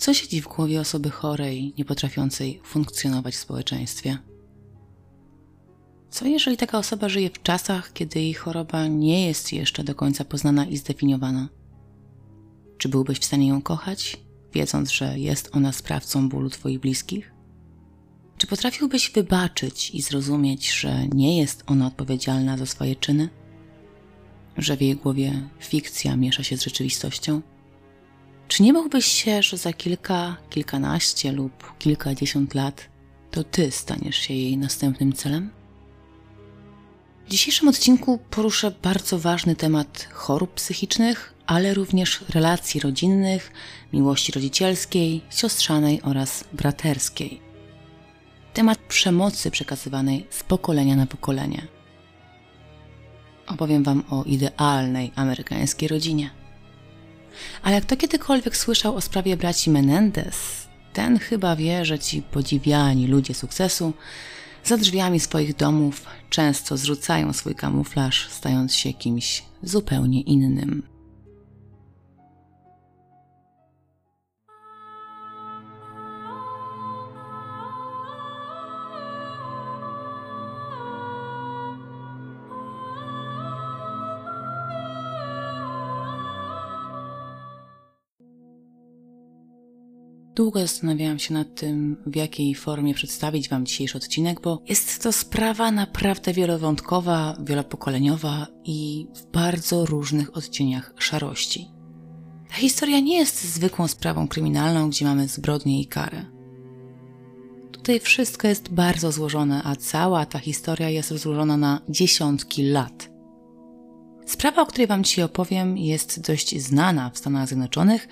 Co siedzi w głowie osoby chorej, nie potrafiącej funkcjonować w społeczeństwie? Co jeżeli taka osoba żyje w czasach, kiedy jej choroba nie jest jeszcze do końca poznana i zdefiniowana? Czy byłbyś w stanie ją kochać, wiedząc, że jest ona sprawcą bólu Twoich bliskich? Czy potrafiłbyś wybaczyć i zrozumieć, że nie jest ona odpowiedzialna za swoje czyny? Że w jej głowie fikcja miesza się z rzeczywistością? Czy nie bałbyś się, że za kilka, kilkanaście lub kilkadziesiąt lat to ty staniesz się jej następnym celem? W dzisiejszym odcinku poruszę bardzo ważny temat chorób psychicznych, ale również relacji rodzinnych, miłości rodzicielskiej, siostrzanej oraz braterskiej. Temat przemocy przekazywanej z pokolenia na pokolenie. Opowiem Wam o idealnej amerykańskiej rodzinie. Ale jak to kiedykolwiek słyszał o sprawie braci Menendez, ten chyba wie, że ci podziwiani ludzie sukcesu za drzwiami swoich domów często zrzucają swój kamuflaż, stając się kimś zupełnie innym. Długo zastanawiałam się nad tym, w jakiej formie przedstawić Wam dzisiejszy odcinek, bo jest to sprawa naprawdę wielowątkowa, wielopokoleniowa i w bardzo różnych odcieniach szarości. Ta historia nie jest zwykłą sprawą kryminalną, gdzie mamy zbrodnię i karę. Tutaj wszystko jest bardzo złożone, a cała ta historia jest rozłożona na dziesiątki lat. Sprawa, o której Wam dzisiaj opowiem, jest dość znana w Stanach Zjednoczonych,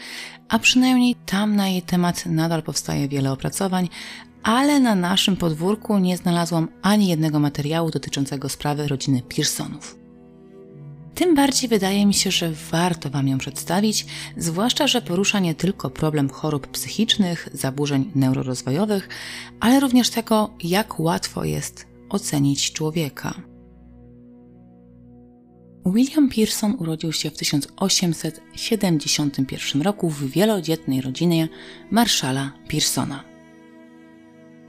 a przynajmniej tam na jej temat nadal powstaje wiele opracowań, ale na naszym podwórku nie znalazłam ani jednego materiału dotyczącego sprawy rodziny Pearsonów. Tym bardziej wydaje mi się, że warto Wam ją przedstawić, zwłaszcza, że porusza nie tylko problem chorób psychicznych, zaburzeń neurorozwojowych, ale również tego, jak łatwo jest ocenić człowieka. William Pearson urodził się w 1871 roku w wielodzietnej rodzinie Marszala Pearsona.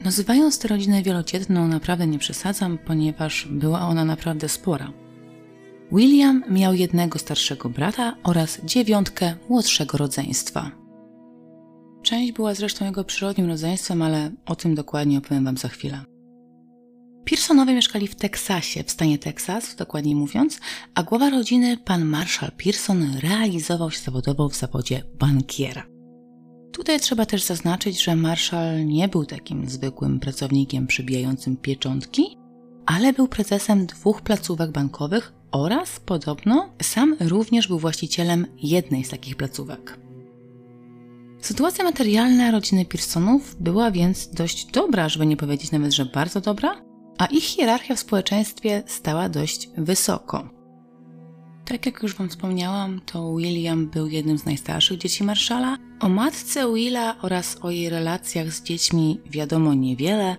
Nazywając tę rodzinę wielodzietną naprawdę nie przesadzam, ponieważ była ona naprawdę spora. William miał jednego starszego brata oraz dziewiątkę młodszego rodzeństwa. Część była zresztą jego przyrodnim rodzeństwem, ale o tym dokładnie opowiem Wam za chwilę. Pearsonowie mieszkali w Teksasie, w stanie Teksas, dokładniej mówiąc, a głowa rodziny, pan Marshall Pearson, realizował się zawodowo w zawodzie bankiera. Tutaj trzeba też zaznaczyć, że Marshall nie był takim zwykłym pracownikiem przybijającym pieczątki, ale był prezesem dwóch placówek bankowych oraz podobno sam również był właścicielem jednej z takich placówek. Sytuacja materialna rodziny Pearsonów była więc dość dobra, żeby nie powiedzieć nawet, że bardzo dobra, a ich hierarchia w społeczeństwie stała dość wysoko. Tak jak już Wam wspomniałam, to William był jednym z najstarszych dzieci Marszala. O matce Willa oraz o jej relacjach z dziećmi wiadomo niewiele.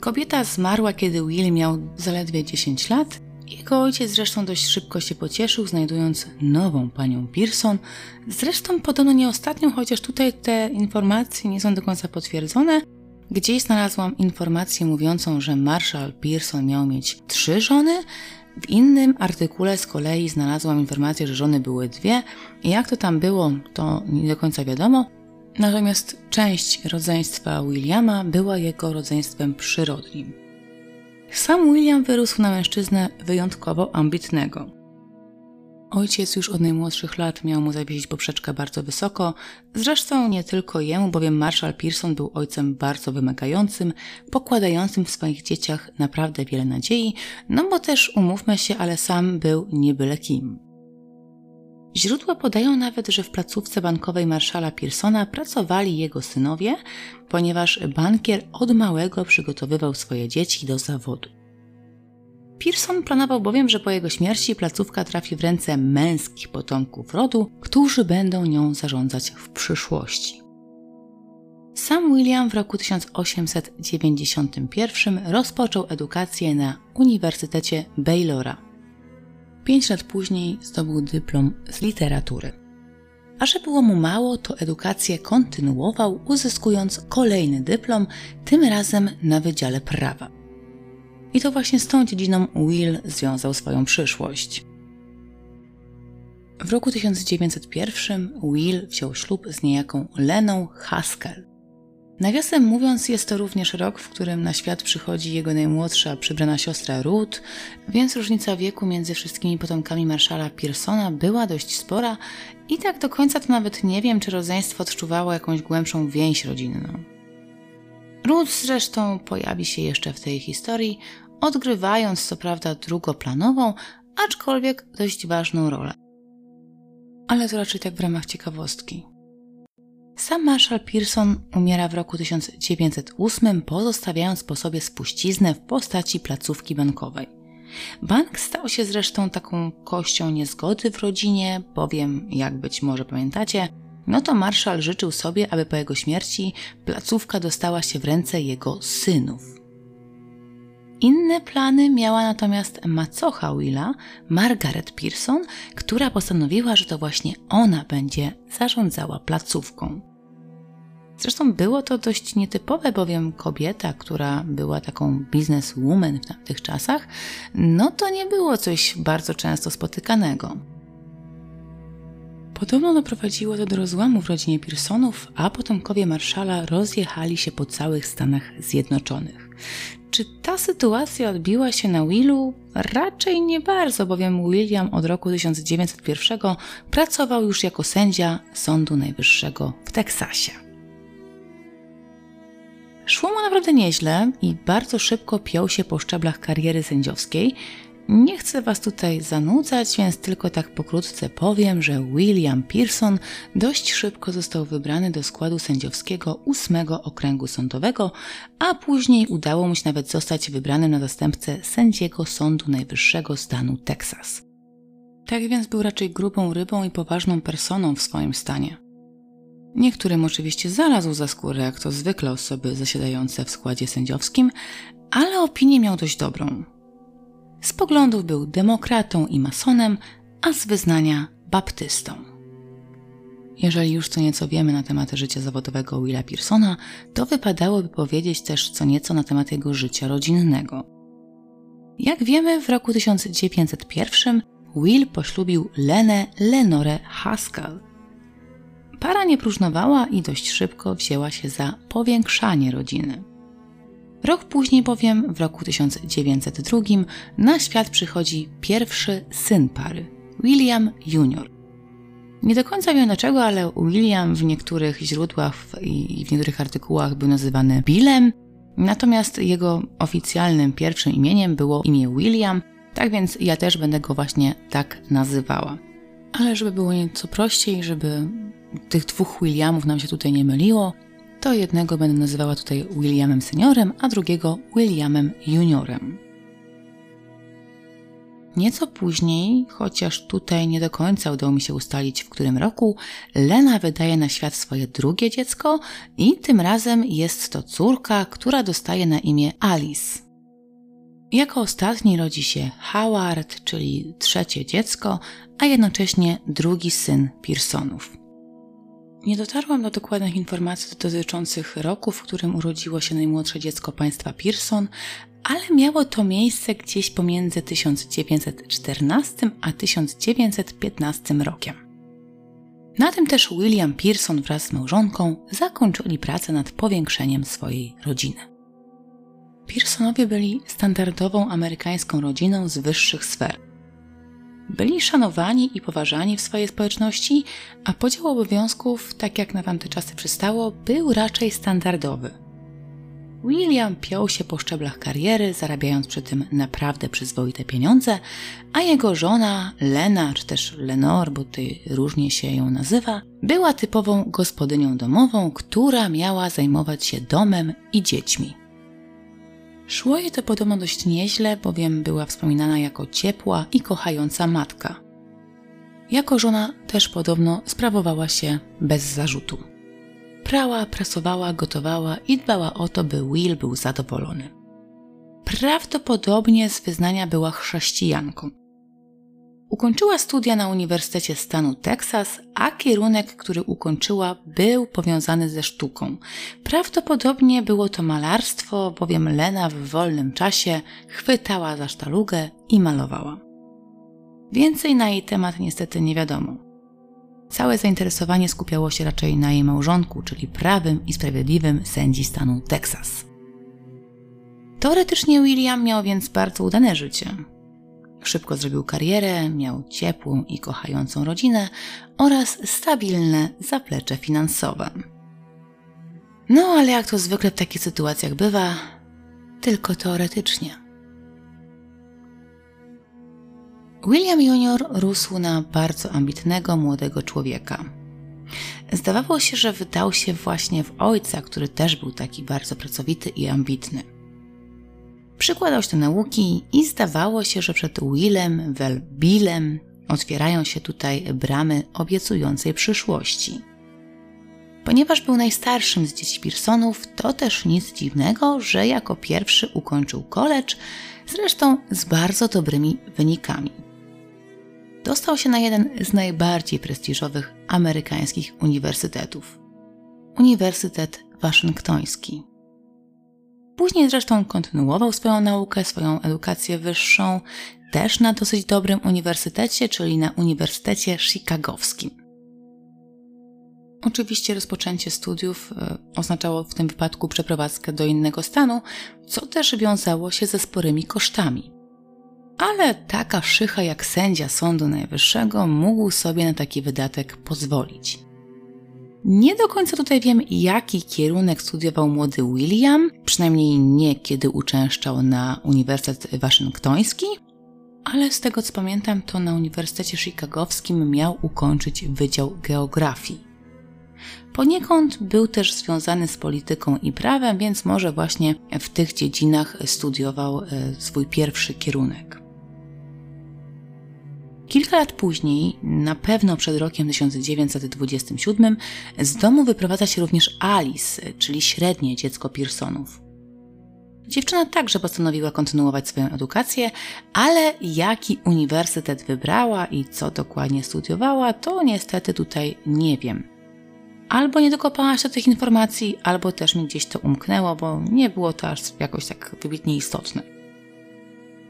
Kobieta zmarła, kiedy Will miał zaledwie 10 lat. Jego ojciec zresztą dość szybko się pocieszył, znajdując nową panią Pearson. Zresztą podobno nie ostatnią, chociaż tutaj te informacje nie są do końca potwierdzone, Gdzieś znalazłam informację mówiącą, że Marshall Pearson miał mieć trzy żony. W innym artykule z kolei znalazłam informację, że żony były dwie i jak to tam było, to nie do końca wiadomo. Natomiast część rodzeństwa Williama była jego rodzeństwem przyrodnim. Sam William wyrósł na mężczyznę wyjątkowo ambitnego. Ojciec już od najmłodszych lat miał mu zawiesić poprzeczkę bardzo wysoko, zresztą nie tylko jemu, bowiem Marshall Pearson był ojcem bardzo wymagającym, pokładającym w swoich dzieciach naprawdę wiele nadziei, no bo też umówmy się, ale sam był nie byle kim. Źródła podają nawet, że w placówce bankowej Marszala Pearsona pracowali jego synowie, ponieważ bankier od małego przygotowywał swoje dzieci do zawodu. Pearson planował bowiem, że po jego śmierci placówka trafi w ręce męskich potomków rodu, którzy będą nią zarządzać w przyszłości. Sam William w roku 1891 rozpoczął edukację na Uniwersytecie Baylora. Pięć lat później zdobył dyplom z literatury. A że było mu mało, to edukację kontynuował, uzyskując kolejny dyplom, tym razem na Wydziale Prawa. I to właśnie z tą dziedziną Will związał swoją przyszłość. W roku 1901 Will wziął ślub z niejaką Leną Haskell. Nawiasem mówiąc, jest to również rok, w którym na świat przychodzi jego najmłodsza przybrana siostra Ruth, więc różnica wieku między wszystkimi potomkami marszala Pearsona była dość spora i tak do końca to nawet nie wiem, czy rodzeństwo odczuwało jakąś głębszą więź rodzinną. Ruth zresztą pojawi się jeszcze w tej historii, odgrywając co prawda drugoplanową, aczkolwiek dość ważną rolę. Ale to raczej tak w ramach ciekawostki. Sam marszał Pearson umiera w roku 1908, pozostawiając po sobie spuściznę w postaci placówki bankowej. Bank stał się zresztą taką kością niezgody w rodzinie, bowiem, jak być może pamiętacie, no to marszał życzył sobie, aby po jego śmierci placówka dostała się w ręce jego synów. Inne plany miała natomiast macocha Willa, Margaret Pearson, która postanowiła, że to właśnie ona będzie zarządzała placówką. Zresztą było to dość nietypowe, bowiem kobieta, która była taką bizneswoman w tamtych czasach, no to nie było coś bardzo często spotykanego. Podobno doprowadziło to do rozłamu w rodzinie Pearsonów, a potomkowie marszala rozjechali się po całych Stanach Zjednoczonych. Czy ta sytuacja odbiła się na Willu? Raczej nie bardzo, bowiem William od roku 1901 pracował już jako sędzia Sądu Najwyższego w Teksasie. Szło mu naprawdę nieźle i bardzo szybko piął się po szczeblach kariery sędziowskiej, nie chcę Was tutaj zanudzać, więc tylko tak pokrótce powiem, że William Pearson dość szybko został wybrany do składu sędziowskiego ósmego okręgu sądowego, a później udało mu się nawet zostać wybranym na zastępcę sędziego Sądu Najwyższego stanu Teksas. Tak więc był raczej grubą rybą i poważną personą w swoim stanie. Niektórym oczywiście znalazł za skórę, jak to zwykle osoby zasiadające w składzie sędziowskim, ale opinię miał dość dobrą. Z poglądów był demokratą i masonem, a z wyznania baptystą. Jeżeli już co nieco wiemy na temat życia zawodowego Willa Pearsona, to wypadałoby powiedzieć też co nieco na temat jego życia rodzinnego. Jak wiemy, w roku 1901 Will poślubił Lenę Lenorę Haskell. Para nie próżnowała i dość szybko wzięła się za powiększanie rodziny. Rok później bowiem, w roku 1902, na świat przychodzi pierwszy syn pary, William Jr. Nie do końca wiem dlaczego, ale William w niektórych źródłach i w niektórych artykułach był nazywany Billem, natomiast jego oficjalnym pierwszym imieniem było imię William, tak więc ja też będę go właśnie tak nazywała. Ale żeby było nieco prościej, żeby tych dwóch Williamów nam się tutaj nie myliło, to jednego będę nazywała tutaj Williamem seniorem, a drugiego Williamem juniorem. Nieco później, chociaż tutaj nie do końca udało mi się ustalić w którym roku, Lena wydaje na świat swoje drugie dziecko i tym razem jest to córka, która dostaje na imię Alice. Jako ostatni rodzi się Howard, czyli trzecie dziecko, a jednocześnie drugi syn Pearsonów. Nie dotarłam do dokładnych informacji dotyczących roku, w którym urodziło się najmłodsze dziecko państwa Pearson, ale miało to miejsce gdzieś pomiędzy 1914 a 1915 rokiem. Na tym też William Pearson wraz z małżonką zakończyli pracę nad powiększeniem swojej rodziny. Pearsonowie byli standardową amerykańską rodziną z wyższych sfer byli szanowani i poważani w swojej społeczności, a podział obowiązków, tak jak na tamte czasy przystało, był raczej standardowy. William piął się po szczeblach kariery, zarabiając przy tym naprawdę przyzwoite pieniądze, a jego żona, Lena, czy też Lenore, bo tutaj różnie się ją nazywa, była typową gospodynią domową, która miała zajmować się domem i dziećmi. Szło jej to podobno dość nieźle, bowiem była wspominana jako ciepła i kochająca matka. Jako żona też podobno sprawowała się bez zarzutu. Prała, prasowała, gotowała i dbała o to, by Will był zadowolony. Prawdopodobnie z wyznania była chrześcijanką. Ukończyła studia na Uniwersytecie Stanu Teksas, a kierunek, który ukończyła, był powiązany ze sztuką. Prawdopodobnie było to malarstwo, bowiem Lena w wolnym czasie chwytała za sztalugę i malowała. Więcej na jej temat niestety nie wiadomo. Całe zainteresowanie skupiało się raczej na jej małżonku, czyli prawym i sprawiedliwym sędzi stanu Teksas. Teoretycznie William miał więc bardzo udane życie. Szybko zrobił karierę, miał ciepłą i kochającą rodzinę oraz stabilne zaplecze finansowe. No ale jak to zwykle w takich sytuacjach bywa, tylko teoretycznie. William Junior rósł na bardzo ambitnego młodego człowieka. Zdawało się, że wydał się właśnie w ojca, który też był taki bardzo pracowity i ambitny. Przykładał się do nauki i zdawało się, że przed Willem, Billem otwierają się tutaj bramy obiecującej przyszłości. Ponieważ był najstarszym z dzieci Pearsonów, to też nic dziwnego, że jako pierwszy ukończył college, zresztą z bardzo dobrymi wynikami. Dostał się na jeden z najbardziej prestiżowych amerykańskich uniwersytetów Uniwersytet Waszyngtoński. Później zresztą kontynuował swoją naukę, swoją edukację wyższą też na dosyć dobrym uniwersytecie, czyli na Uniwersytecie Chicagowskim. Oczywiście rozpoczęcie studiów e, oznaczało w tym wypadku przeprowadzkę do innego stanu, co też wiązało się ze sporymi kosztami. Ale taka szycha jak sędzia Sądu Najwyższego mógł sobie na taki wydatek pozwolić. Nie do końca tutaj wiem, jaki kierunek studiował młody William, przynajmniej nie kiedy uczęszczał na Uniwersytet Waszyngtoński, ale z tego co pamiętam, to na Uniwersytecie Chicagowskim miał ukończyć Wydział Geografii. Poniekąd był też związany z polityką i prawem, więc może właśnie w tych dziedzinach studiował e, swój pierwszy kierunek. Kilka lat później, na pewno przed rokiem 1927, z domu wyprowadza się również Alice, czyli średnie dziecko Pearsonów. Dziewczyna także postanowiła kontynuować swoją edukację, ale jaki uniwersytet wybrała i co dokładnie studiowała, to niestety tutaj nie wiem. Albo nie dokopała się do tych informacji, albo też mi gdzieś to umknęło, bo nie było to aż jakoś tak wybitnie istotne.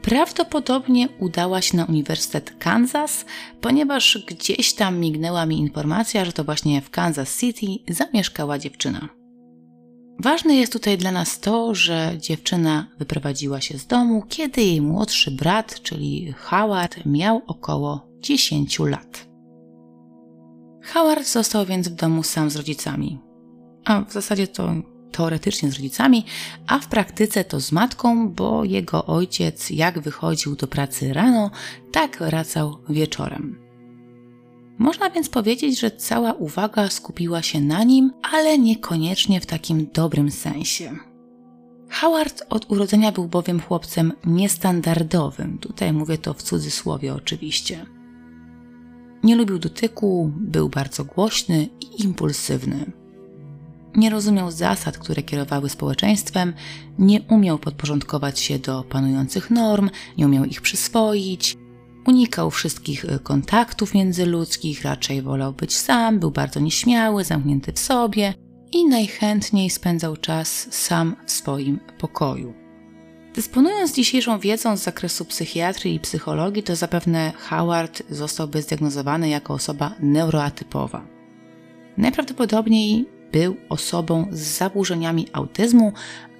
Prawdopodobnie udała się na Uniwersytet Kansas, ponieważ gdzieś tam mignęła mi informacja, że to właśnie w Kansas City zamieszkała dziewczyna. Ważne jest tutaj dla nas to, że dziewczyna wyprowadziła się z domu, kiedy jej młodszy brat, czyli Howard, miał około 10 lat. Howard został więc w domu sam z rodzicami. A w zasadzie to teoretycznie z rodzicami, a w praktyce to z matką, bo jego ojciec jak wychodził do pracy rano, tak wracał wieczorem. Można więc powiedzieć, że cała uwaga skupiła się na nim, ale niekoniecznie w takim dobrym sensie. Howard od urodzenia był bowiem chłopcem niestandardowym, tutaj mówię to w cudzysłowie oczywiście. Nie lubił dotyku, był bardzo głośny i impulsywny nie rozumiał zasad, które kierowały społeczeństwem, nie umiał podporządkować się do panujących norm, nie umiał ich przyswoić, unikał wszystkich e, kontaktów międzyludzkich, raczej wolał być sam, był bardzo nieśmiały, zamknięty w sobie i najchętniej spędzał czas sam w swoim pokoju. Dysponując dzisiejszą wiedzą z zakresu psychiatrii i psychologii, to zapewne Howard zostałby zdiagnozowany jako osoba neuroatypowa. Najprawdopodobniej był osobą z zaburzeniami autyzmu,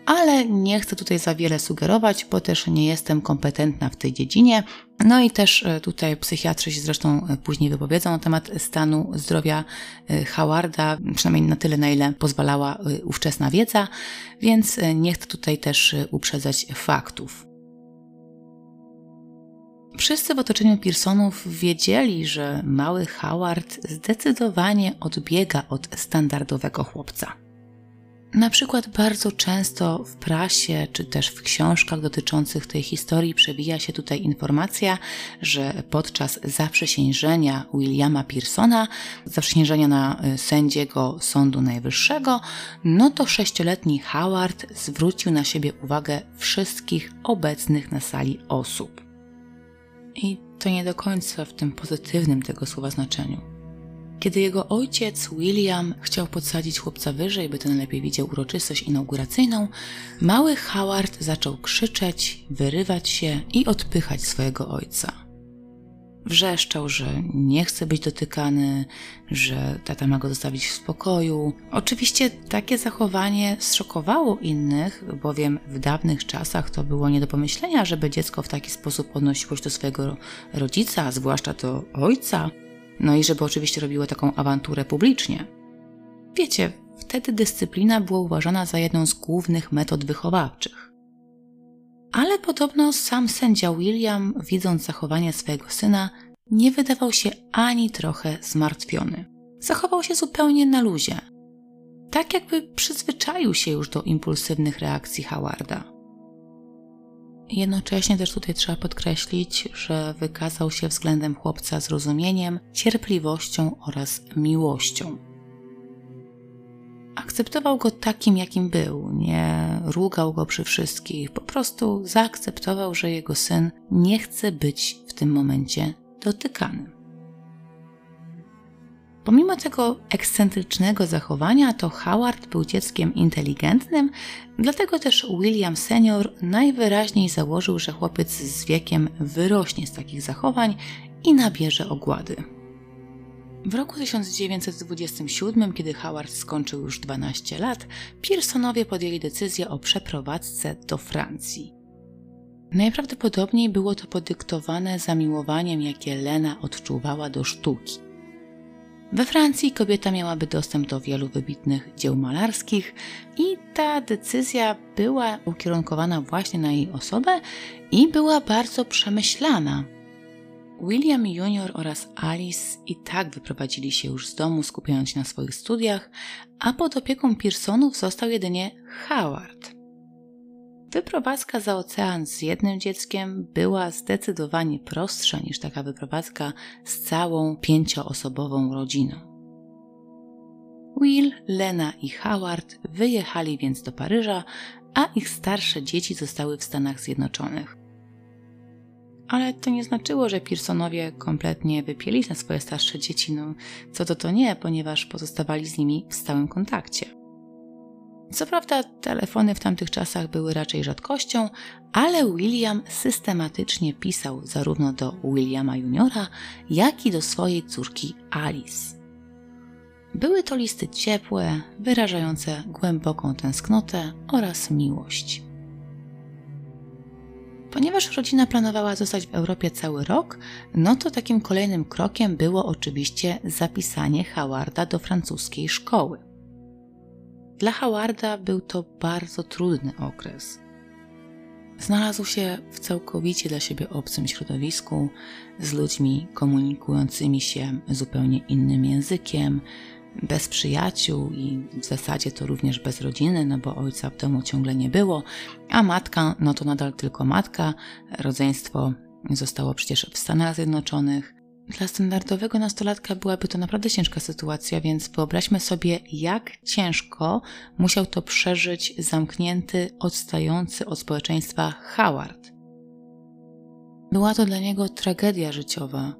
ale nie chcę tutaj za wiele sugerować, bo też nie jestem kompetentna w tej dziedzinie. No i też e, tutaj psychiatrzy się zresztą e, później wypowiedzą na temat stanu zdrowia e, Howarda, przynajmniej na tyle, na ile pozwalała ówczesna wiedza, więc nie chcę tutaj też uprzedzać faktów. Wszyscy w otoczeniu Pearsonów wiedzieli, że mały Howard zdecydowanie odbiega od standardowego chłopca. Na przykład bardzo często w prasie czy też w książkach dotyczących tej historii przewija się tutaj informacja, że podczas zaprzysiężenia Williama Pearsona, zaprzysiężenia na y, sędziego Sądu Najwyższego, no to sześcioletni Howard zwrócił na siebie uwagę wszystkich obecnych na sali osób. I to nie do końca w tym pozytywnym tego słowa znaczeniu. Kiedy jego ojciec William chciał podsadzić chłopca wyżej, by ten lepiej widział uroczystość inauguracyjną, mały Howard zaczął krzyczeć, wyrywać się i odpychać swojego ojca. Wrzeszczał, że nie chce być dotykany, że tata ma go zostawić w spokoju. Oczywiście takie zachowanie zszokowało innych, bowiem w dawnych czasach to było nie do pomyślenia, żeby dziecko w taki sposób odnosiło się do swojego rodzica, zwłaszcza do ojca. No i żeby oczywiście robiło taką awanturę publicznie. Wiecie, wtedy dyscyplina była uważana za jedną z głównych metod wychowawczych. Ale podobno sam sędzia William, widząc zachowanie swojego syna, nie wydawał się ani trochę zmartwiony. Zachował się zupełnie na luzie. Tak jakby przyzwyczaił się już do impulsywnych reakcji Howarda. Jednocześnie też tutaj trzeba podkreślić, że wykazał się względem chłopca zrozumieniem, cierpliwością oraz miłością. Akceptował go takim, jakim był, nie rugał go przy wszystkich, po prostu zaakceptował, że jego syn nie chce być w tym momencie dotykany. Pomimo tego ekscentrycznego zachowania, to Howard był dzieckiem inteligentnym, dlatego też William senior najwyraźniej założył, że chłopiec z wiekiem wyrośnie z takich zachowań i nabierze ogłady. W roku 1927, kiedy Howard skończył już 12 lat, Pearsonowie podjęli decyzję o przeprowadzce do Francji. Najprawdopodobniej było to podyktowane zamiłowaniem, jakie Lena odczuwała do sztuki. We Francji kobieta miałaby dostęp do wielu wybitnych dzieł malarskich i ta decyzja była ukierunkowana właśnie na jej osobę i była bardzo przemyślana. William Jr. oraz Alice i tak wyprowadzili się już z domu, skupiając się na swoich studiach, a pod opieką Pearsonów został jedynie Howard. Wyprowadzka za ocean z jednym dzieckiem była zdecydowanie prostsza niż taka wyprowadzka z całą pięcioosobową rodziną. Will, Lena i Howard wyjechali więc do Paryża, a ich starsze dzieci zostały w Stanach Zjednoczonych. Ale to nie znaczyło, że Pearsonowie kompletnie wypieli na swoje starsze dzieci, no co to to nie, ponieważ pozostawali z nimi w stałym kontakcie. Co prawda, telefony w tamtych czasach były raczej rzadkością, ale William systematycznie pisał zarówno do Williama Juniora, jak i do swojej córki Alice. Były to listy ciepłe, wyrażające głęboką tęsknotę oraz miłość. Ponieważ rodzina planowała zostać w Europie cały rok, no to takim kolejnym krokiem było oczywiście zapisanie Howarda do francuskiej szkoły. Dla Howarda był to bardzo trudny okres. Znalazł się w całkowicie dla siebie obcym środowisku, z ludźmi komunikującymi się zupełnie innym językiem, bez przyjaciół i w zasadzie to również bez rodziny, no bo ojca w domu ciągle nie było, a matka, no to nadal tylko matka. Rodzeństwo zostało przecież w Stanach Zjednoczonych. Dla standardowego nastolatka byłaby to naprawdę ciężka sytuacja, więc wyobraźmy sobie, jak ciężko musiał to przeżyć zamknięty, odstający od społeczeństwa Howard. Była to dla niego tragedia życiowa,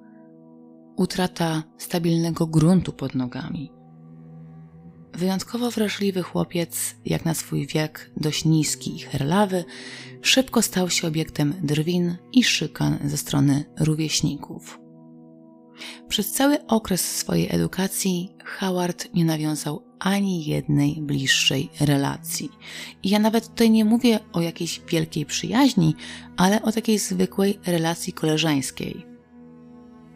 utrata stabilnego gruntu pod nogami. Wyjątkowo wrażliwy chłopiec, jak na swój wiek dość niski i herlawy, szybko stał się obiektem drwin i szykan ze strony rówieśników. Przez cały okres swojej edukacji Howard nie nawiązał ani jednej bliższej relacji. I ja nawet tutaj nie mówię o jakiejś wielkiej przyjaźni, ale o takiej zwykłej relacji koleżeńskiej.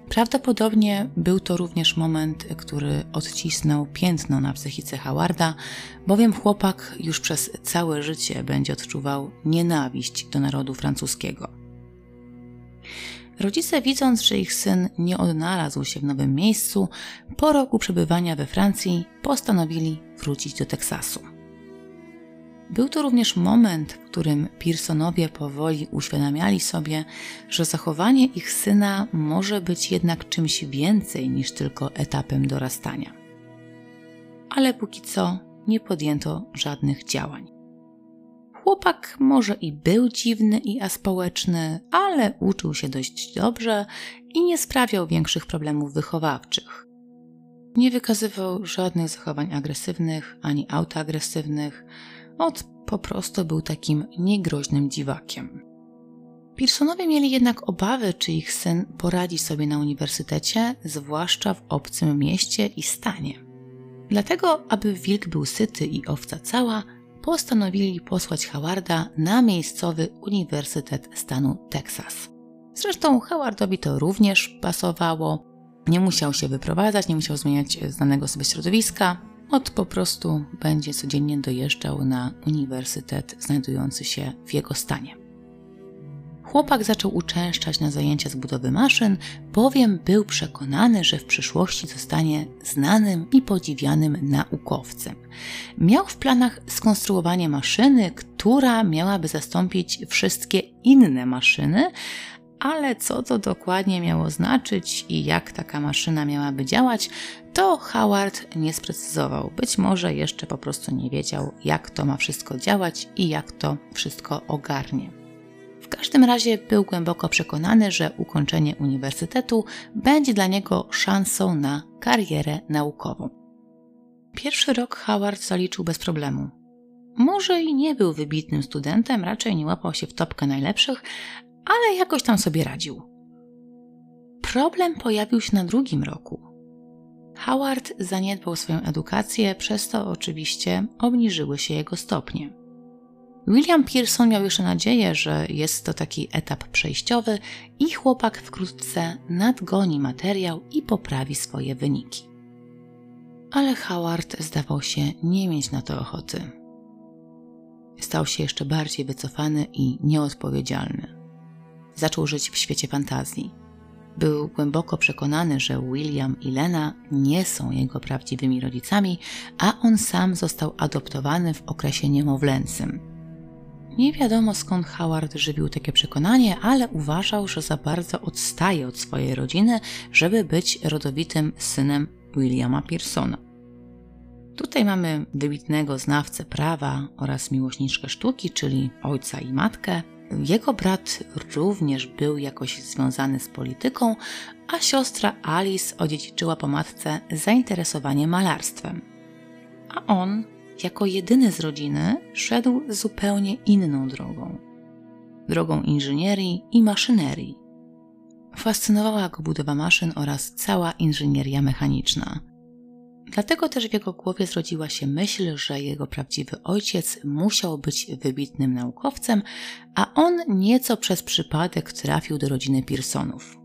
Prawdopodobnie był to również moment, który odcisnął piętno na psychice Howarda, bowiem chłopak już przez całe życie będzie odczuwał nienawiść do narodu francuskiego. Rodzice, widząc, że ich syn nie odnalazł się w nowym miejscu, po roku przebywania we Francji postanowili wrócić do Teksasu. Był to również moment, w którym Pearsonowie powoli uświadamiali sobie, że zachowanie ich syna może być jednak czymś więcej niż tylko etapem dorastania. Ale póki co nie podjęto żadnych działań. Chłopak może i był dziwny i aspołeczny, ale uczył się dość dobrze i nie sprawiał większych problemów wychowawczych. Nie wykazywał żadnych zachowań agresywnych ani autoagresywnych, od po prostu był takim niegroźnym dziwakiem. Pearsonowie mieli jednak obawy, czy ich syn poradzi sobie na uniwersytecie, zwłaszcza w obcym mieście i stanie. Dlatego, aby wilk był syty i owca cała, postanowili posłać Howarda na miejscowy Uniwersytet Stanu Teksas. Zresztą Howardowi to również pasowało. Nie musiał się wyprowadzać, nie musiał zmieniać znanego sobie środowiska. Od po prostu będzie codziennie dojeżdżał na uniwersytet znajdujący się w jego stanie. Chłopak zaczął uczęszczać na zajęcia z budowy maszyn, bowiem był przekonany, że w przyszłości zostanie znanym i podziwianym naukowcem. Miał w planach skonstruowanie maszyny, która miałaby zastąpić wszystkie inne maszyny, ale co to dokładnie miało znaczyć i jak taka maszyna miałaby działać, to Howard nie sprecyzował. Być może jeszcze po prostu nie wiedział, jak to ma wszystko działać i jak to wszystko ogarnie. W każdym razie był głęboko przekonany, że ukończenie uniwersytetu będzie dla niego szansą na karierę naukową. Pierwszy rok Howard zaliczył bez problemu. Może i nie był wybitnym studentem, raczej nie łapał się w topkę najlepszych, ale jakoś tam sobie radził. Problem pojawił się na drugim roku. Howard zaniedbał swoją edukację, przez to oczywiście obniżyły się jego stopnie. William Pearson miał jeszcze nadzieję, że jest to taki etap przejściowy i chłopak wkrótce nadgoni materiał i poprawi swoje wyniki. Ale Howard zdawał się nie mieć na to ochoty. Stał się jeszcze bardziej wycofany i nieodpowiedzialny. Zaczął żyć w świecie fantazji. Był głęboko przekonany, że William i Lena nie są jego prawdziwymi rodzicami, a on sam został adoptowany w okresie niemowlęcym. Nie wiadomo skąd Howard żywił takie przekonanie, ale uważał, że za bardzo odstaje od swojej rodziny, żeby być rodowitym synem Williama Pearsona. Tutaj mamy wybitnego znawcę prawa oraz miłośniczkę sztuki, czyli ojca i matkę. Jego brat również był jakoś związany z polityką, a siostra Alice odziedziczyła po matce zainteresowanie malarstwem. A on jako jedyny z rodziny szedł zupełnie inną drogą drogą inżynierii i maszynerii. Fascynowała go budowa maszyn oraz cała inżynieria mechaniczna. Dlatego też w jego głowie zrodziła się myśl, że jego prawdziwy ojciec musiał być wybitnym naukowcem, a on nieco przez przypadek trafił do rodziny Pearsonów.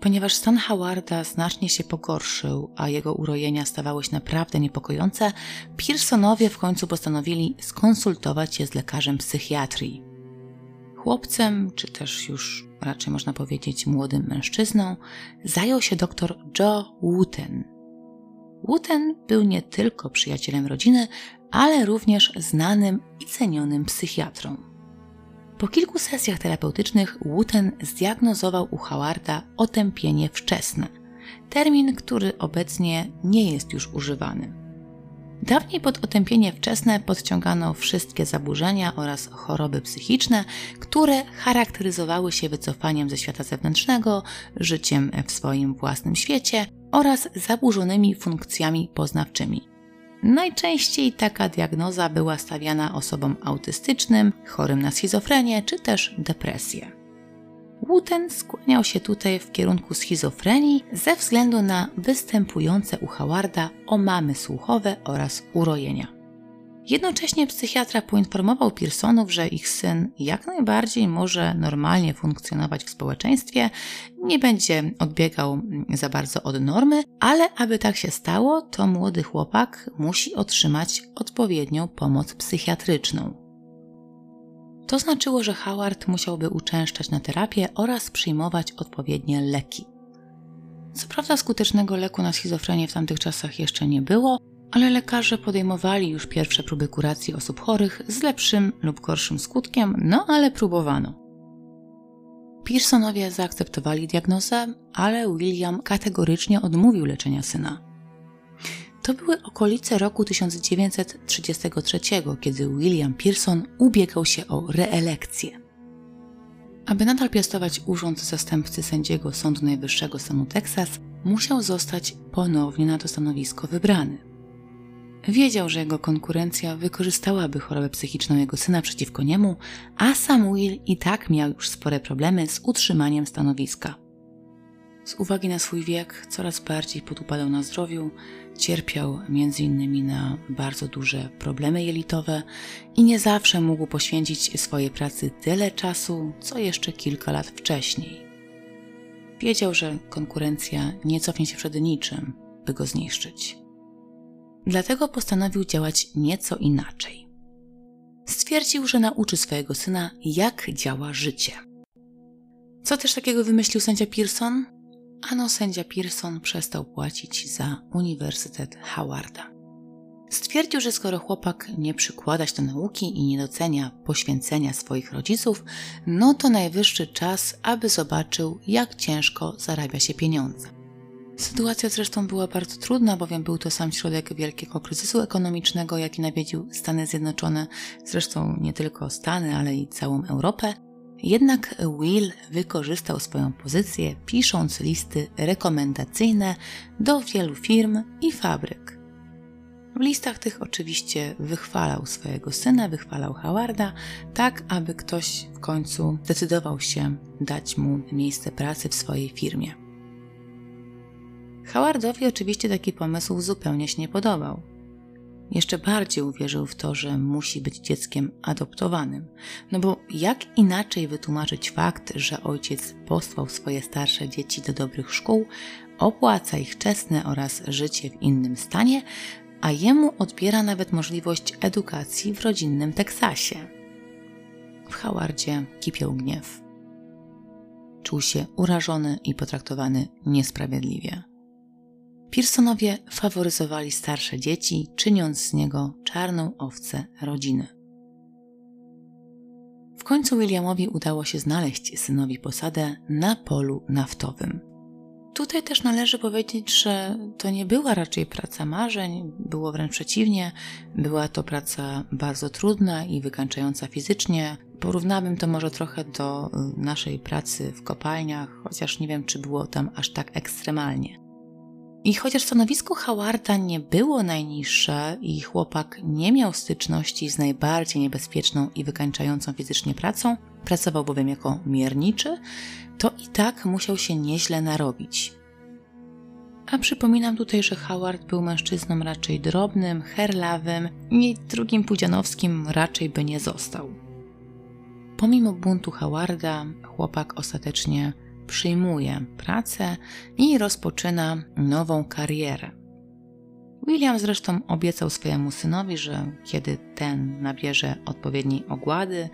Ponieważ stan Howarda znacznie się pogorszył, a jego urojenia stawały się naprawdę niepokojące, Pearsonowie w końcu postanowili skonsultować się z lekarzem psychiatrii. Chłopcem, czy też już raczej można powiedzieć młodym mężczyzną, zajął się dr Joe Wooten. Wooten był nie tylko przyjacielem rodziny, ale również znanym i cenionym psychiatrą. Po kilku sesjach terapeutycznych Wooten zdiagnozował u Howarda otępienie wczesne, termin, który obecnie nie jest już używany. Dawniej pod otępienie wczesne podciągano wszystkie zaburzenia oraz choroby psychiczne, które charakteryzowały się wycofaniem ze świata zewnętrznego, życiem w swoim własnym świecie oraz zaburzonymi funkcjami poznawczymi. Najczęściej taka diagnoza była stawiana osobom autystycznym, chorym na schizofrenię czy też depresję. Wooten skłaniał się tutaj w kierunku schizofrenii ze względu na występujące u Howarda omamy słuchowe oraz urojenia. Jednocześnie psychiatra poinformował Pearsonów, że ich syn jak najbardziej może normalnie funkcjonować w społeczeństwie, nie będzie odbiegał za bardzo od normy, ale aby tak się stało, to młody chłopak musi otrzymać odpowiednią pomoc psychiatryczną. To znaczyło, że Howard musiałby uczęszczać na terapię oraz przyjmować odpowiednie leki. Co prawda skutecznego leku na schizofrenię w tamtych czasach jeszcze nie było, ale lekarze podejmowali już pierwsze próby kuracji osób chorych z lepszym lub gorszym skutkiem, no ale próbowano. Pearsonowie zaakceptowali diagnozę, ale William kategorycznie odmówił leczenia syna. To były okolice roku 1933, kiedy William Pearson ubiegał się o reelekcję. Aby nadal piastować urząd zastępcy sędziego Sądu Najwyższego stanu Teksas, musiał zostać ponownie na to stanowisko wybrany. Wiedział, że jego konkurencja wykorzystałaby chorobę psychiczną jego syna przeciwko niemu, a Samuel i tak miał już spore problemy z utrzymaniem stanowiska. Z uwagi na swój wiek coraz bardziej podupadał na zdrowiu, cierpiał m.in. na bardzo duże problemy jelitowe i nie zawsze mógł poświęcić swojej pracy tyle czasu, co jeszcze kilka lat wcześniej. Wiedział, że konkurencja nie cofnie się przed niczym, by go zniszczyć. Dlatego postanowił działać nieco inaczej. Stwierdził, że nauczy swojego syna, jak działa życie. Co też takiego wymyślił sędzia Pearson? Ano sędzia Pearson przestał płacić za Uniwersytet Howarda. Stwierdził, że skoro chłopak nie przykłada się do nauki i nie docenia poświęcenia swoich rodziców, no to najwyższy czas, aby zobaczył, jak ciężko zarabia się pieniądze. Sytuacja zresztą była bardzo trudna, bowiem był to sam środek wielkiego kryzysu ekonomicznego, jaki nawiedził Stany Zjednoczone, zresztą nie tylko Stany, ale i całą Europę. Jednak Will wykorzystał swoją pozycję, pisząc listy rekomendacyjne do wielu firm i fabryk. W listach tych oczywiście wychwalał swojego syna, wychwalał Howarda, tak aby ktoś w końcu zdecydował się dać mu miejsce pracy w swojej firmie. Howardowi oczywiście taki pomysł zupełnie się nie podobał. Jeszcze bardziej uwierzył w to, że musi być dzieckiem adoptowanym. No bo jak inaczej wytłumaczyć fakt, że ojciec posłał swoje starsze dzieci do dobrych szkół, opłaca ich czesne oraz życie w innym stanie, a jemu odbiera nawet możliwość edukacji w rodzinnym Teksasie. W Howardzie kipiał gniew. Czuł się urażony i potraktowany niesprawiedliwie. Pearsonowie faworyzowali starsze dzieci, czyniąc z niego czarną owcę rodziny. W końcu Williamowi udało się znaleźć synowi posadę na polu naftowym. Tutaj też należy powiedzieć, że to nie była raczej praca marzeń, było wręcz przeciwnie, była to praca bardzo trudna i wykańczająca fizycznie. Porównałbym to może trochę do naszej pracy w kopalniach, chociaż nie wiem, czy było tam aż tak ekstremalnie. I chociaż stanowisko Howarda nie było najniższe i chłopak nie miał styczności z najbardziej niebezpieczną i wykańczającą fizycznie pracą, pracował bowiem jako mierniczy, to i tak musiał się nieźle narobić. A przypominam tutaj, że Howard był mężczyzną raczej drobnym, herlawym i drugim Pudzianowskim raczej by nie został. Pomimo buntu Howarda, chłopak ostatecznie przyjmuje pracę i rozpoczyna nową karierę. William zresztą obiecał swojemu synowi, że kiedy ten nabierze odpowiedniej ogłady,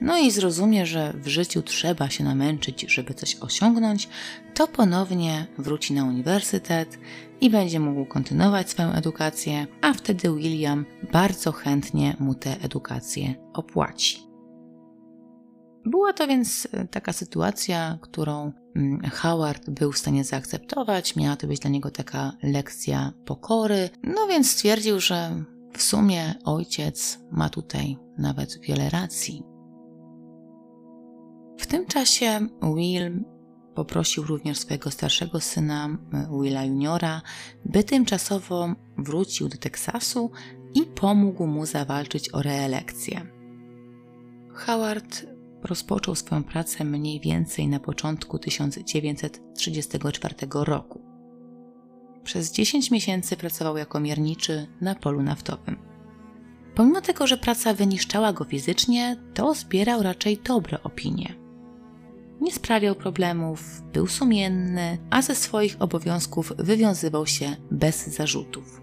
no i zrozumie, że w życiu trzeba się namęczyć, żeby coś osiągnąć, to ponownie wróci na uniwersytet i będzie mógł kontynuować swoją edukację, a wtedy William bardzo chętnie mu tę edukację opłaci. Była to więc taka sytuacja, którą Howard był w stanie zaakceptować. Miała to być dla niego taka lekcja pokory. No więc stwierdził, że w sumie ojciec ma tutaj nawet wiele racji. W tym czasie Will poprosił również swojego starszego syna, e, Willa Juniora, by tymczasowo wrócił do Teksasu i pomógł mu zawalczyć o reelekcję. Howard rozpoczął swoją pracę mniej więcej na początku 1934 roku. Przez 10 miesięcy pracował jako mierniczy na polu naftowym. Pomimo tego, że praca wyniszczała go fizycznie, to zbierał raczej dobre opinie. Nie sprawiał problemów, był sumienny, a ze swoich obowiązków wywiązywał się bez zarzutów.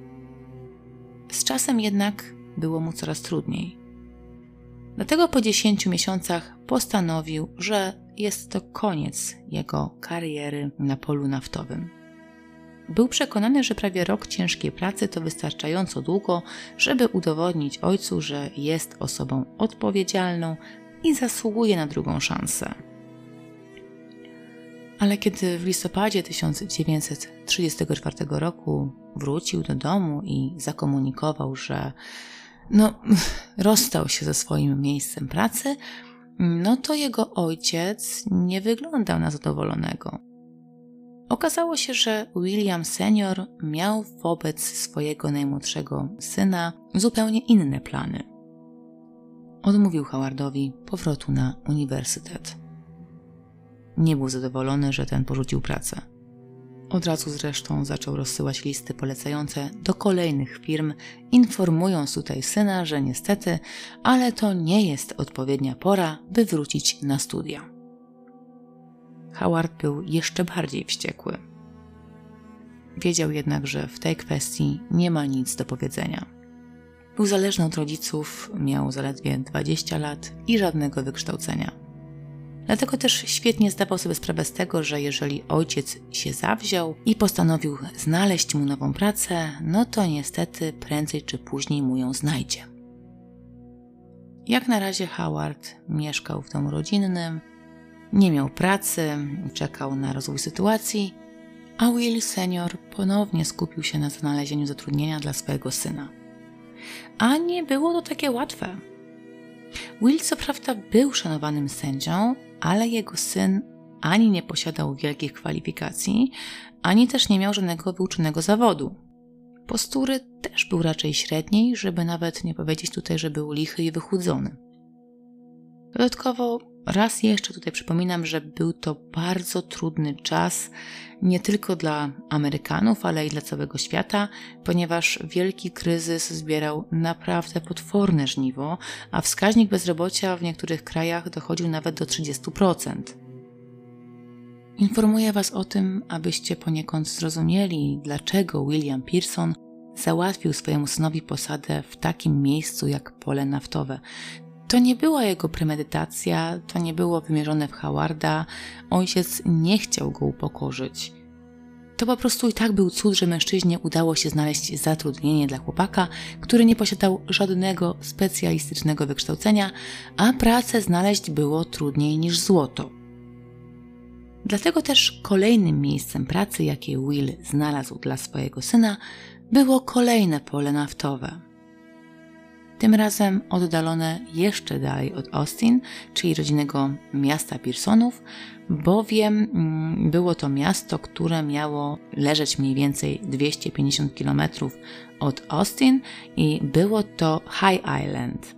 Z czasem jednak było mu coraz trudniej. Dlatego po 10 miesiącach postanowił, że jest to koniec jego kariery na polu naftowym. Był przekonany, że prawie rok ciężkiej pracy to wystarczająco długo, żeby udowodnić ojcu, że jest osobą odpowiedzialną i zasługuje na drugą szansę. Ale kiedy w listopadzie 1934 roku wrócił do domu i zakomunikował, że no, rozstał się ze swoim miejscem pracy, no to jego ojciec nie wyglądał na zadowolonego. Okazało się, że William senior miał wobec swojego najmłodszego syna zupełnie inne plany. Odmówił Howardowi powrotu na uniwersytet. Nie był zadowolony, że ten porzucił pracę. Od razu zresztą zaczął rozsyłać listy polecające do kolejnych firm, informując tutaj syna, że niestety, ale to nie jest odpowiednia pora, by wrócić na studia. Howard był jeszcze bardziej wściekły. Wiedział jednak, że w tej kwestii nie ma nic do powiedzenia. Był zależny od rodziców, miał zaledwie 20 lat i żadnego wykształcenia. Dlatego też świetnie zdawał sobie sprawę z tego, że jeżeli ojciec się zawziął i postanowił znaleźć mu nową pracę, no to niestety prędzej czy później mu ją znajdzie. Jak na razie Howard mieszkał w domu rodzinnym, nie miał pracy, czekał na rozwój sytuacji, a Will senior ponownie skupił się na znalezieniu zatrudnienia dla swojego syna. A nie było to takie łatwe. Will co prawda był szanowanym sędzią, ale jego syn ani nie posiadał wielkich kwalifikacji, ani też nie miał żadnego wyuczonego zawodu. Postury też był raczej średniej, żeby nawet nie powiedzieć tutaj, że był lichy i wychudzony. Dodatkowo raz jeszcze tutaj przypominam, że był to bardzo trudny czas nie tylko dla Amerykanów, ale i dla całego świata, ponieważ wielki kryzys zbierał naprawdę potworne żniwo, a wskaźnik bezrobocia w niektórych krajach dochodził nawet do 30%. Informuję Was o tym, abyście poniekąd zrozumieli, dlaczego William Pearson załatwił swojemu synowi posadę w takim miejscu jak pole naftowe. To nie była jego premedytacja, to nie było wymierzone w Howarda, ojciec nie chciał go upokorzyć. To po prostu i tak był cud, że mężczyźnie udało się znaleźć zatrudnienie dla chłopaka, który nie posiadał żadnego specjalistycznego wykształcenia, a pracę znaleźć było trudniej niż złoto. Dlatego też kolejnym miejscem pracy, jakie Will znalazł dla swojego syna, było kolejne pole naftowe tym razem oddalone jeszcze dalej od Austin, czyli rodzinnego miasta Pearsonów, bowiem mm, było to miasto, które miało leżeć mniej więcej 250 km od Austin i było to High Island.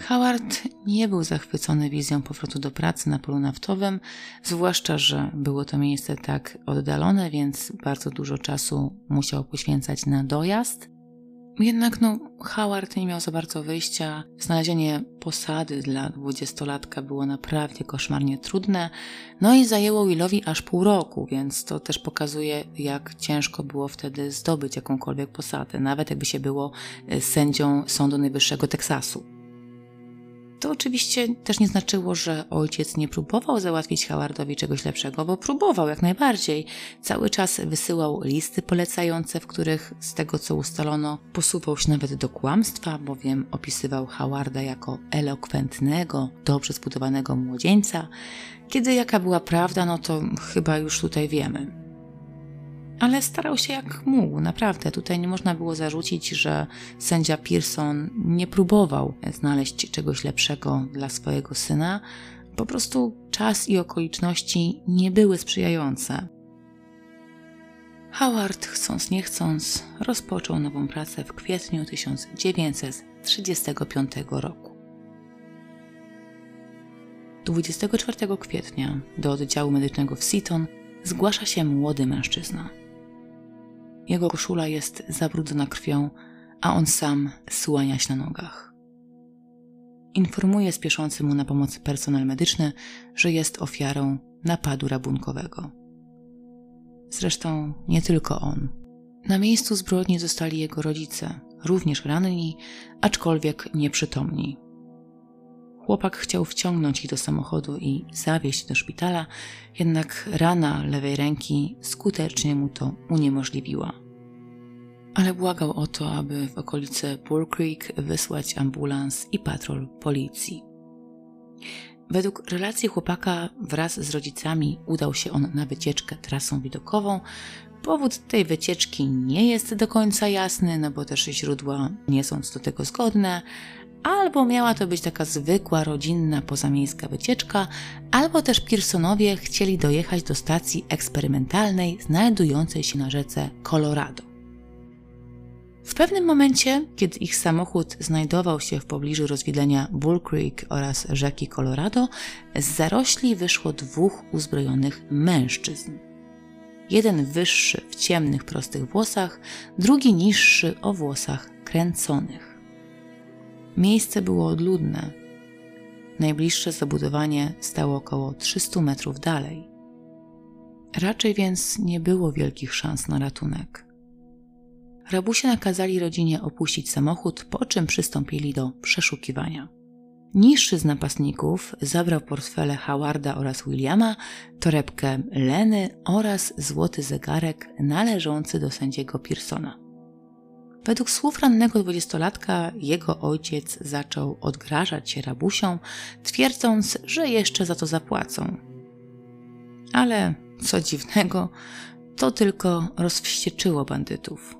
Howard nie był zachwycony wizją powrotu do pracy na polu naftowym, zwłaszcza, że było to miejsce tak oddalone, więc bardzo dużo czasu musiał poświęcać na dojazd. Jednak no, Howard nie miał za bardzo wyjścia. Znalezienie posady dla dwudziestolatka było naprawdę koszmarnie trudne. No i zajęło Willowi aż pół roku, więc to też pokazuje, jak ciężko było wtedy zdobyć jakąkolwiek posadę, nawet jakby się było e, sędzią Sądu Najwyższego Teksasu. To oczywiście też nie znaczyło, że ojciec nie próbował załatwić Howardowi czegoś lepszego, bo próbował jak najbardziej. Cały czas wysyłał listy polecające, w których z tego co ustalono posuwał się nawet do kłamstwa, bowiem opisywał Howarda jako elokwentnego, dobrze zbudowanego młodzieńca. Kiedy jaka była prawda, no to chyba już tutaj wiemy ale starał się jak mógł, naprawdę. Tutaj nie można było zarzucić, że sędzia Pearson nie próbował znaleźć czegoś lepszego dla swojego syna. Po prostu czas i okoliczności nie były sprzyjające. Howard, chcąc nie chcąc, rozpoczął nową pracę w kwietniu 1935 roku. 24 kwietnia do oddziału medycznego w Seaton zgłasza się młody mężczyzna. Jego koszula jest zabrudzona krwią, a on sam słania się na nogach. Informuje spieszący mu na pomoc personel medyczny, że jest ofiarą napadu rabunkowego. Zresztą nie tylko on. Na miejscu zbrodni zostali jego rodzice, również ranni, aczkolwiek nieprzytomni. Chłopak chciał wciągnąć ich do samochodu i zawieźć do szpitala, jednak rana lewej ręki skutecznie mu to uniemożliwiła. Ale błagał o to, aby w okolice Bull Creek wysłać ambulans i patrol policji. Według relacji chłopaka wraz z rodzicami udał się on na wycieczkę trasą widokową. Powód tej wycieczki nie jest do końca jasny, no bo też źródła nie są do tego zgodne. Albo miała to być taka zwykła, rodzinna, pozamiejska wycieczka, albo też Pearsonowie chcieli dojechać do stacji eksperymentalnej znajdującej się na rzece Colorado. W pewnym momencie, kiedy ich samochód znajdował się w pobliżu rozwidlenia Bull Creek oraz rzeki Colorado, z zarośli wyszło dwóch uzbrojonych mężczyzn. Jeden wyższy w ciemnych, prostych włosach, drugi niższy o włosach kręconych. Miejsce było odludne. Najbliższe zabudowanie stało około 300 metrów dalej. Raczej więc nie było wielkich szans na ratunek. Rabusie nakazali rodzinie opuścić samochód, po czym przystąpili do przeszukiwania. Niższy z napastników zabrał portfele Howarda oraz Williama, torebkę Leny oraz złoty zegarek należący do sędziego Pearsona. Według słów rannego dwudziestolatka jego ojciec zaczął odgrażać się rabusią, twierdząc, że jeszcze za to zapłacą. Ale co dziwnego, to tylko rozwścieczyło bandytów.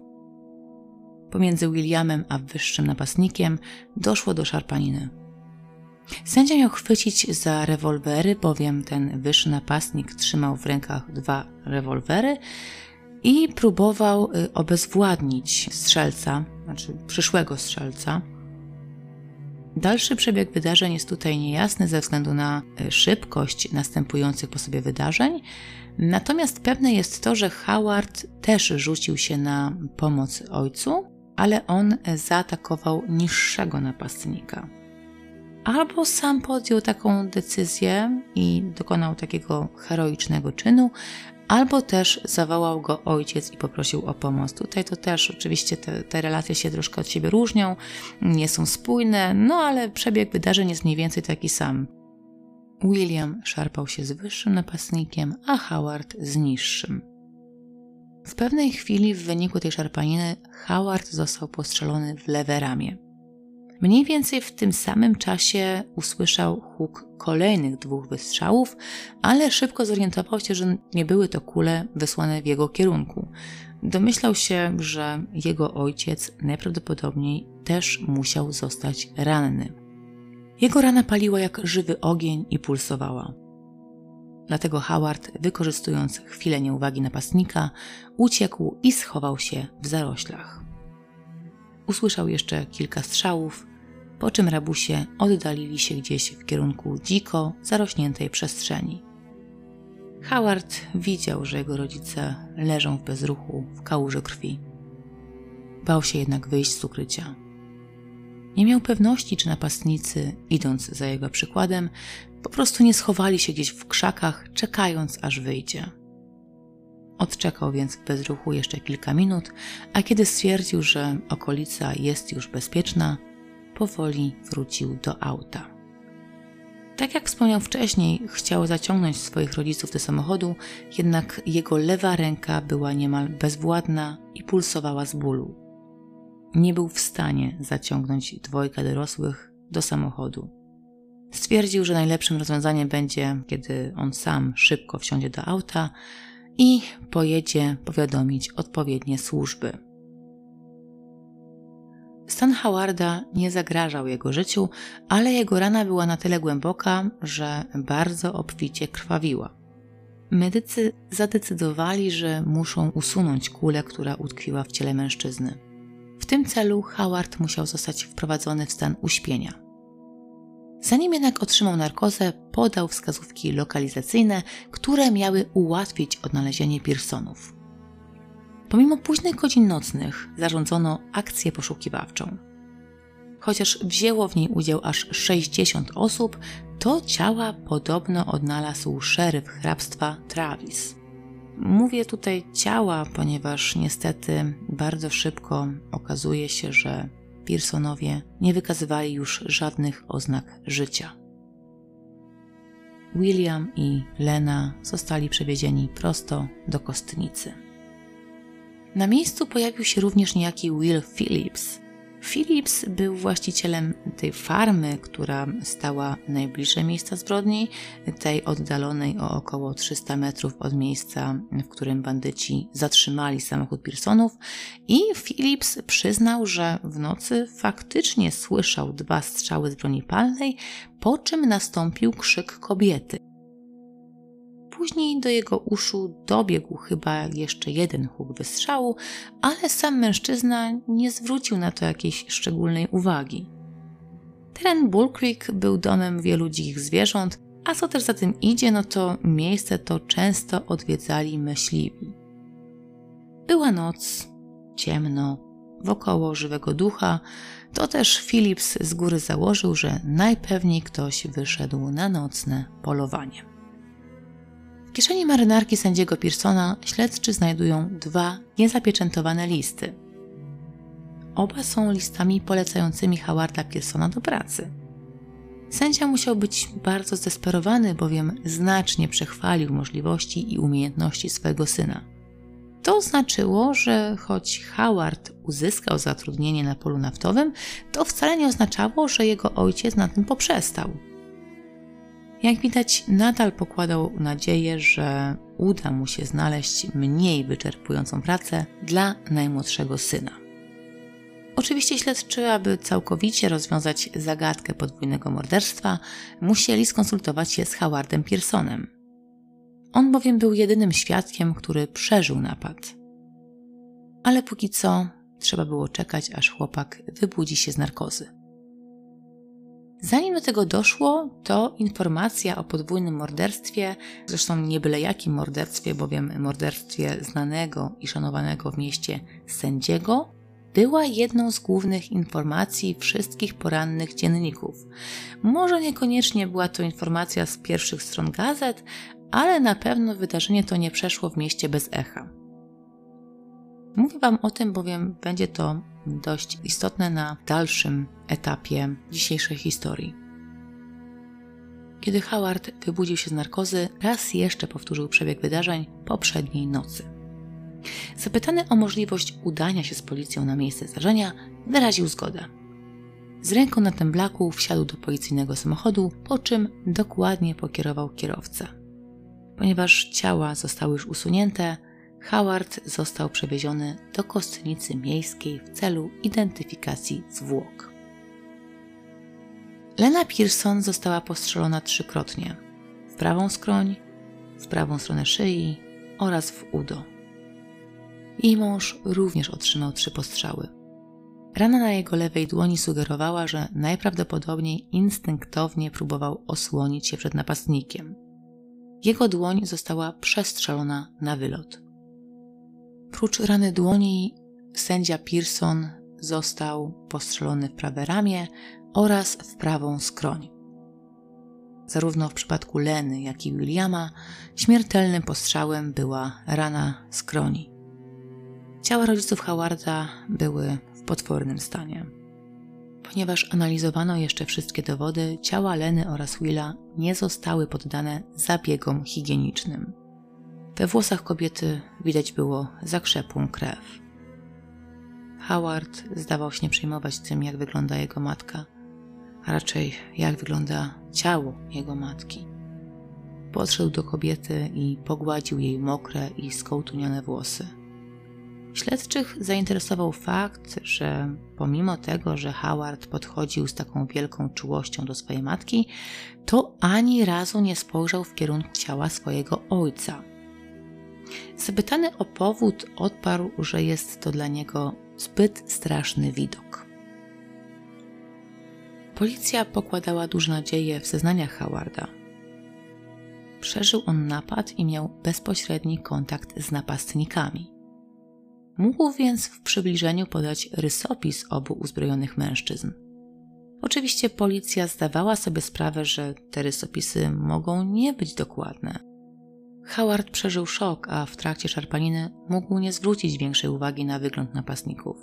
Pomiędzy Williamem a wyższym napastnikiem doszło do szarpaniny. Sędzia miał chwycić za rewolwery, bowiem ten wyższy napastnik trzymał w rękach dwa rewolwery i próbował y, obezwładnić strzelca, znaczy przyszłego strzelca. Dalszy przebieg wydarzeń jest tutaj niejasny ze względu na y, szybkość następujących po sobie wydarzeń. Natomiast pewne jest to, że Howard też rzucił się na pomoc ojcu, ale on zaatakował niższego napastnika. Albo sam podjął taką decyzję i dokonał takiego heroicznego czynu, albo też zawołał go ojciec i poprosił o pomoc. Tutaj to też oczywiście te, te relacje się troszkę od siebie różnią, nie są spójne, no ale przebieg wydarzeń jest mniej więcej taki sam. William szarpał się z wyższym napastnikiem, a Howard z niższym. W pewnej chwili w wyniku tej szarpaniny Howard został postrzelony w lewe ramię. Mniej więcej w tym samym czasie usłyszał huk kolejnych dwóch wystrzałów, ale szybko zorientował się, że nie były to kule wysłane w jego kierunku. Domyślał się, że jego ojciec najprawdopodobniej też musiał zostać ranny. Jego rana paliła jak żywy ogień i pulsowała. Dlatego Howard, wykorzystując chwilę nieuwagi napastnika, uciekł i schował się w zaroślach. Usłyszał jeszcze kilka strzałów, po czym rabusie oddalili się gdzieś w kierunku dziko zarośniętej przestrzeni. Howard widział, że jego rodzice leżą w bezruchu w kałuży krwi. Bał się jednak wyjść z ukrycia. Nie miał pewności, czy napastnicy, idąc za jego przykładem, po prostu nie schowali się gdzieś w krzakach, czekając aż wyjdzie. Odczekał więc w bezruchu jeszcze kilka minut, a kiedy stwierdził, że okolica jest już bezpieczna, powoli wrócił do auta. Tak jak wspomniał wcześniej, chciał zaciągnąć swoich rodziców do samochodu, jednak jego lewa ręka była niemal bezwładna i pulsowała z bólu. Nie był w stanie zaciągnąć dwojga dorosłych do samochodu. Stwierdził, że najlepszym rozwiązaniem będzie, kiedy on sam szybko wsiądzie do auta i pojedzie powiadomić odpowiednie służby. Stan Howarda nie zagrażał jego życiu, ale jego rana była na tyle głęboka, że bardzo obficie krwawiła. Medycy zadecydowali, że muszą usunąć kulę, która utkwiła w ciele mężczyzny. W tym celu Howard musiał zostać wprowadzony w stan uśpienia. Zanim jednak otrzymał narkozę, podał wskazówki lokalizacyjne, które miały ułatwić odnalezienie Pearsonów. Pomimo późnych godzin nocnych zarządzono akcję poszukiwawczą. Chociaż wzięło w niej udział aż 60 osób, to ciała podobno odnalazł szeryf hrabstwa Travis. Mówię tutaj ciała, ponieważ niestety bardzo szybko okazuje się, że Pearsonowie nie wykazywali już żadnych oznak życia. William i Lena zostali przewiezieni prosto do kostnicy. Na miejscu pojawił się również niejaki Will Phillips. Phillips był właścicielem tej farmy, która stała najbliżej miejsca zbrodni, tej oddalonej o około 300 metrów od miejsca, w którym bandyci zatrzymali samochód Pearsonów i Phillips przyznał, że w nocy faktycznie słyszał dwa strzały z broni palnej, po czym nastąpił krzyk kobiety. Później do jego uszu dobiegł chyba jeszcze jeden huk wystrzału, ale sam mężczyzna nie zwrócił na to jakiejś szczególnej uwagi. Teren Bull Creek był domem wielu dzikich zwierząt, a co też za tym idzie, no to miejsce to często odwiedzali myśliwi. Była noc, ciemno, wokoło żywego ducha, to też Phillips z góry założył, że najpewniej ktoś wyszedł na nocne polowanie kieszeni marynarki sędziego Pearsona śledczy znajdują dwa niezapieczętowane listy. Oba są listami polecającymi Howarda Pearsona do pracy. Sędzia musiał być bardzo zdesperowany, bowiem znacznie przechwalił możliwości i umiejętności swojego syna. To znaczyło, że choć Howard uzyskał zatrudnienie na polu naftowym, to wcale nie oznaczało, że jego ojciec na tym poprzestał. Jak widać, nadal pokładał nadzieję, że uda mu się znaleźć mniej wyczerpującą pracę dla najmłodszego syna. Oczywiście śledczy, aby całkowicie rozwiązać zagadkę podwójnego morderstwa, musieli skonsultować się z Howardem Pearsonem. On bowiem był jedynym świadkiem, który przeżył napad. Ale póki co trzeba było czekać, aż chłopak wybudzi się z narkozy. Zanim do tego doszło, to informacja o podwójnym morderstwie, zresztą nie byle jakim morderstwie, bowiem morderstwie znanego i szanowanego w mieście sędziego, była jedną z głównych informacji wszystkich porannych dzienników. Może niekoniecznie była to informacja z pierwszych stron gazet, ale na pewno wydarzenie to nie przeszło w mieście bez echa. Mówię Wam o tym, bowiem będzie to dość istotne na dalszym etapie dzisiejszej historii. Kiedy Howard wybudził się z narkozy, raz jeszcze powtórzył przebieg wydarzeń poprzedniej nocy. Zapytany o możliwość udania się z policją na miejsce zdarzenia, wyraził zgodę. Z ręką na tym blaku wsiadł do policyjnego samochodu, po czym dokładnie pokierował kierowcę. Ponieważ ciała zostały już usunięte, Howard został przewieziony do kostnicy miejskiej w celu identyfikacji zwłok. Lena Pearson została postrzelona trzykrotnie w prawą skroń, w prawą stronę szyi oraz w udo. Jej mąż również otrzymał trzy postrzały. Rana na jego lewej dłoni sugerowała, że najprawdopodobniej instynktownie próbował osłonić się przed napastnikiem. Jego dłoń została przestrzelona na wylot. Prócz rany dłoni, sędzia Pearson został postrzelony w prawe ramię oraz w prawą skroń. Zarówno w przypadku Leny, jak i Williama śmiertelnym postrzałem była rana skroni. Ciała rodziców Howarda były w potwornym stanie. Ponieważ analizowano jeszcze wszystkie dowody, ciała Leny oraz Willa nie zostały poddane zabiegom higienicznym. We włosach kobiety widać było zakrzepłą krew. Howard zdawał się nie przejmować tym, jak wygląda jego matka, a raczej jak wygląda ciało jego matki. Podszedł do kobiety i pogładził jej mokre i skołtunione włosy. Śledczych zainteresował fakt, że pomimo tego, że Howard podchodził z taką wielką czułością do swojej matki, to ani razu nie spojrzał w kierunku ciała swojego ojca – Zapytany o powód, odparł, że jest to dla niego zbyt straszny widok. Policja pokładała duże nadzieje w zeznaniach Howarda. Przeżył on napad i miał bezpośredni kontakt z napastnikami. Mógł więc w przybliżeniu podać rysopis obu uzbrojonych mężczyzn. Oczywiście policja zdawała sobie sprawę, że te rysopisy mogą nie być dokładne Howard przeżył szok, a w trakcie szarpaniny mógł nie zwrócić większej uwagi na wygląd napastników.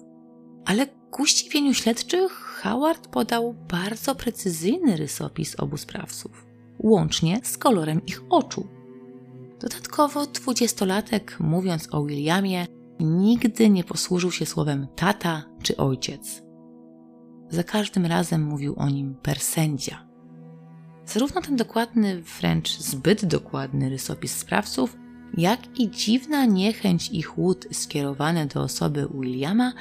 Ale ku zdziwieniu śledczych Howard podał bardzo precyzyjny rysopis obu sprawców, łącznie z kolorem ich oczu. Dodatkowo dwudziestolatek, mówiąc o Williamie, nigdy nie posłużył się słowem tata czy ojciec. za każdym razem mówił o nim per sędzia. Zarówno ten dokładny, wręcz zbyt dokładny rysopis sprawców, jak i dziwna niechęć i chłód skierowane do osoby Williama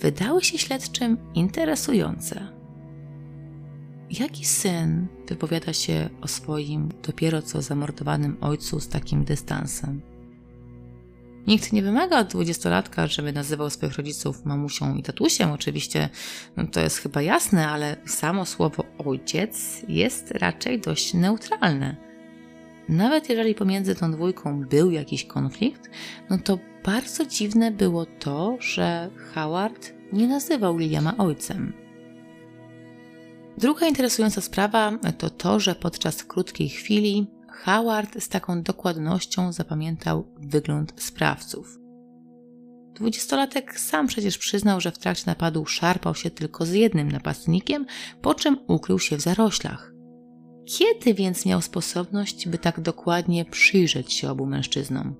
wydały się śledczym interesujące. Jaki syn wypowiada się o swoim dopiero co zamordowanym ojcu z takim dystansem? Nikt nie wymaga od dwudziestolatka, żeby nazywał swoich rodziców mamusią i tatusiem. Oczywiście no to jest chyba jasne, ale samo słowo ojciec jest raczej dość neutralne. Nawet jeżeli pomiędzy tą dwójką był jakiś konflikt, no to bardzo dziwne było to, że Howard nie nazywał Williama ojcem. Druga interesująca sprawa to to, że podczas krótkiej chwili Howard z taką dokładnością zapamiętał wygląd sprawców. Dwudziestolatek sam przecież przyznał, że w trakcie napadu szarpał się tylko z jednym napastnikiem, po czym ukrył się w zaroślach. Kiedy więc miał sposobność, by tak dokładnie przyjrzeć się obu mężczyznom?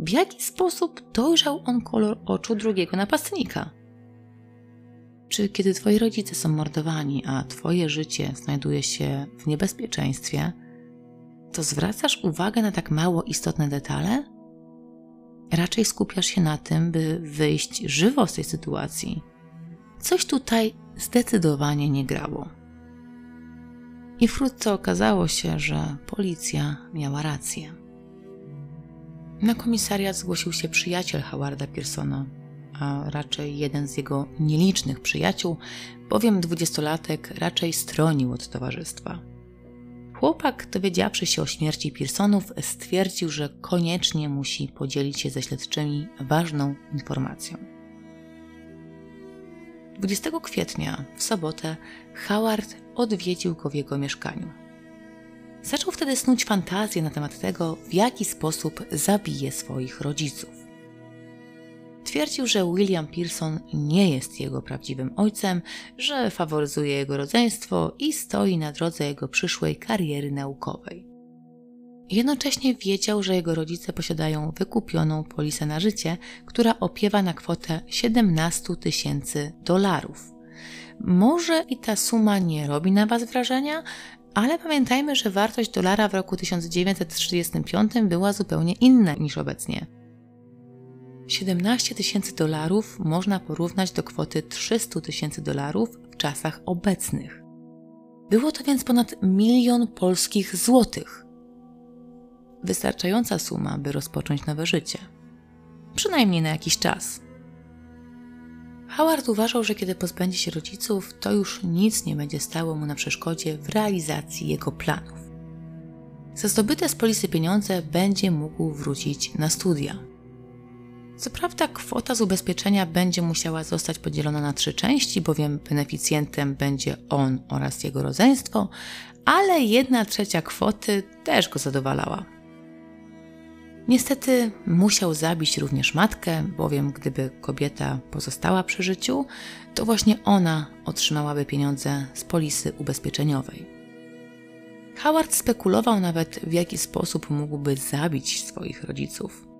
W jaki sposób dojrzał on kolor oczu drugiego napastnika? Czy kiedy twoi rodzice są mordowani, a twoje życie znajduje się w niebezpieczeństwie, to zwracasz uwagę na tak mało istotne detale? Raczej skupiasz się na tym, by wyjść żywo z tej sytuacji. Coś tutaj zdecydowanie nie grało. I wkrótce okazało się, że policja miała rację. Na komisariat zgłosił się przyjaciel Howarda Pearsona, a raczej jeden z jego nielicznych przyjaciół, bowiem dwudziestolatek raczej stronił od towarzystwa. Chłopak, dowiedziawszy się o śmierci Pearsonów, stwierdził, że koniecznie musi podzielić się ze śledczymi ważną informacją. 20 kwietnia, w sobotę, Howard odwiedził go w jego mieszkaniu. Zaczął wtedy snuć fantazję na temat tego, w jaki sposób zabije swoich rodziców. Twierdził, że William Pearson nie jest jego prawdziwym ojcem, że faworyzuje jego rodzeństwo i stoi na drodze jego przyszłej kariery naukowej. Jednocześnie wiedział, że jego rodzice posiadają wykupioną polisę na życie, która opiewa na kwotę 17 tysięcy dolarów. Może i ta suma nie robi na Was wrażenia, ale pamiętajmy, że wartość dolara w roku 1935 była zupełnie inna niż obecnie. 17 tysięcy dolarów można porównać do kwoty 300 tysięcy dolarów w czasach obecnych. Było to więc ponad milion polskich złotych. Wystarczająca suma, by rozpocząć nowe życie. Przynajmniej na jakiś czas. Howard uważał, że kiedy pozbędzie się rodziców, to już nic nie będzie stało mu na przeszkodzie w realizacji jego planów. Za zdobyte z polisy pieniądze będzie mógł wrócić na studia. Co prawda, kwota z ubezpieczenia będzie musiała zostać podzielona na trzy części, bowiem beneficjentem będzie on oraz jego rodzeństwo, ale jedna trzecia kwoty też go zadowalała. Niestety musiał zabić również matkę, bowiem gdyby kobieta pozostała przy życiu, to właśnie ona otrzymałaby pieniądze z polisy ubezpieczeniowej. Howard spekulował nawet, w jaki sposób mógłby zabić swoich rodziców.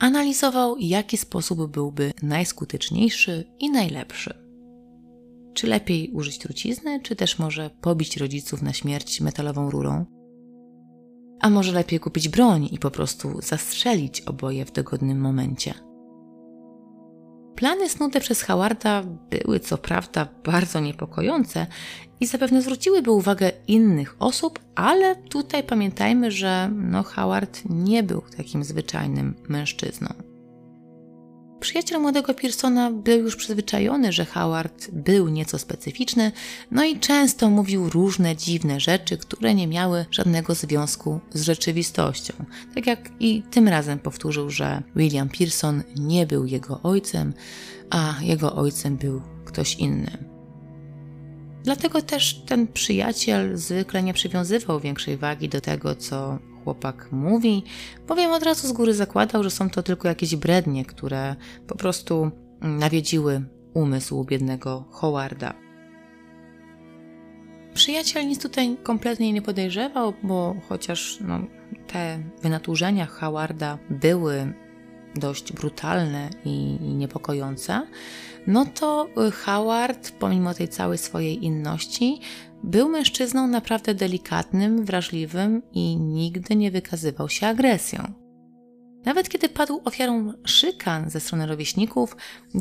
Analizował, jaki sposób byłby najskuteczniejszy i najlepszy. Czy lepiej użyć trucizny, czy też może pobić rodziców na śmierć metalową rurą? A może lepiej kupić broń i po prostu zastrzelić oboje w dogodnym momencie? Plany snute przez Howarda były co prawda bardzo niepokojące i zapewne zwróciłyby uwagę innych osób, ale tutaj pamiętajmy, że no Howard nie był takim zwyczajnym mężczyzną. Przyjaciel młodego Pearsona był już przyzwyczajony, że Howard był nieco specyficzny, no i często mówił różne dziwne rzeczy, które nie miały żadnego związku z rzeczywistością. Tak jak i tym razem powtórzył, że William Pearson nie był jego ojcem, a jego ojcem był ktoś inny. Dlatego też ten przyjaciel zwykle nie przywiązywał większej wagi do tego, co chłopak mówi, bowiem od razu z góry zakładał, że są to tylko jakieś brednie, które po prostu nawiedziły umysł biednego Howarda. Przyjaciel nic tutaj kompletnie nie podejrzewał, bo chociaż no, te wynaturzenia Howarda były dość brutalne i niepokojące, no to Howard, pomimo tej całej swojej inności, był mężczyzną naprawdę delikatnym, wrażliwym i nigdy nie wykazywał się agresją. Nawet kiedy padł ofiarą szykan ze strony rówieśników,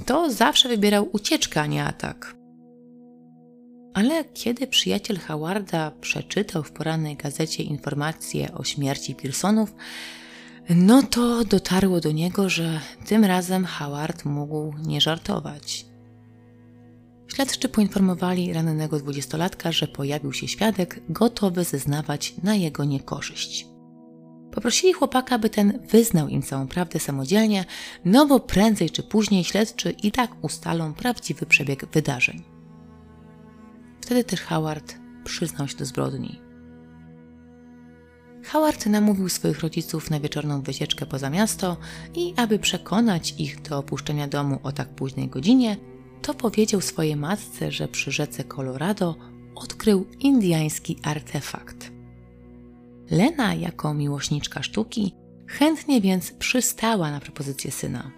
to zawsze wybierał ucieczkę, a nie atak. Ale kiedy przyjaciel Howarda przeczytał w porannej gazecie informacje o śmierci Pearsonów, no to dotarło do niego, że tym razem Howard mógł nie żartować. Śledczy poinformowali rannego dwudziestolatka, że pojawił się świadek gotowy zeznawać na jego niekorzyść. Poprosili chłopaka, by ten wyznał im całą prawdę samodzielnie, no bo prędzej czy później śledczy i tak ustalą prawdziwy przebieg wydarzeń. Wtedy też Howard przyznał się do zbrodni. Howard namówił swoich rodziców na wieczorną wycieczkę poza miasto i aby przekonać ich do opuszczenia domu o tak późnej godzinie, to powiedział swojej matce, że przy rzece Colorado odkrył indyjski artefakt. Lena, jako miłośniczka sztuki, chętnie więc przystała na propozycję syna.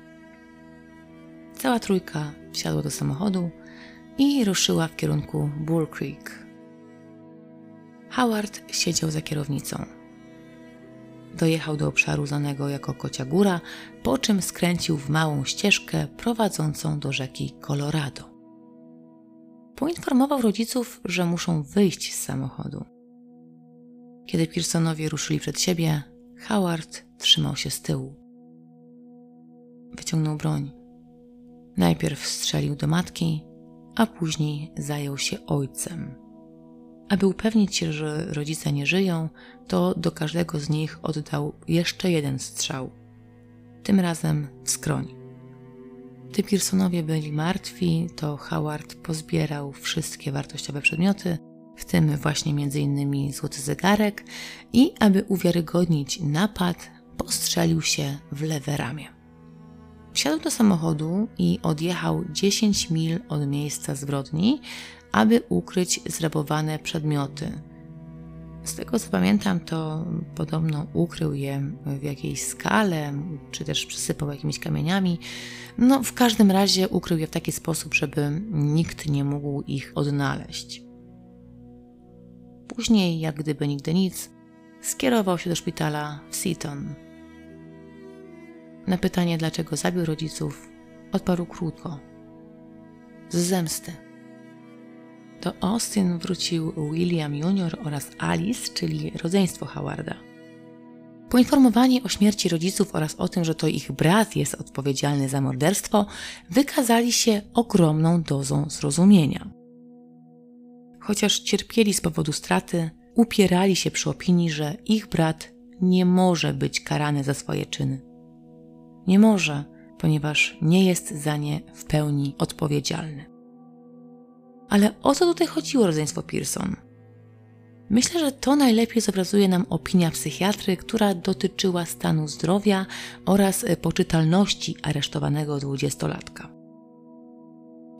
Cała trójka wsiadła do samochodu i ruszyła w kierunku Bull Creek. Howard siedział za kierownicą. Dojechał do obszaru znanego jako Kocia Góra, po czym skręcił w małą ścieżkę prowadzącą do rzeki Colorado. Poinformował rodziców, że muszą wyjść z samochodu. Kiedy Pearsonowie ruszyli przed siebie, Howard trzymał się z tyłu. Wyciągnął broń. Najpierw strzelił do matki, a później zajął się ojcem. Aby upewnić się, że rodzice nie żyją, to do każdego z nich oddał jeszcze jeden strzał. Tym razem w skroń. Gdy Pearsonowie byli martwi, to Howard pozbierał wszystkie wartościowe przedmioty, w tym właśnie m.in. złoty zegarek i aby uwiarygodnić napad, postrzelił się w lewe ramię. Wsiadł do samochodu i odjechał 10 mil od miejsca zbrodni, aby ukryć zrabowane przedmioty. Z tego co pamiętam, to podobno ukrył je w jakiejś skale, czy też przysypał jakimiś kamieniami. No, w każdym razie ukrył je w taki sposób, żeby nikt nie mógł ich odnaleźć. Później, jak gdyby nigdy nic, skierował się do szpitala w Seaton. Na pytanie, dlaczego zabił rodziców, odparł krótko: z zemsty. Do Austin wrócił William Jr. oraz Alice, czyli rodzeństwo Howarda. Poinformowani o śmierci rodziców oraz o tym, że to ich brat jest odpowiedzialny za morderstwo, wykazali się ogromną dozą zrozumienia. Chociaż cierpieli z powodu straty, upierali się przy opinii, że ich brat nie może być karany za swoje czyny. Nie może, ponieważ nie jest za nie w pełni odpowiedzialny. Ale o co tutaj chodziło rodzeństwo Pearson? Myślę, że to najlepiej zobrazuje nam opinia psychiatry, która dotyczyła stanu zdrowia oraz poczytalności aresztowanego dwudziestolatka.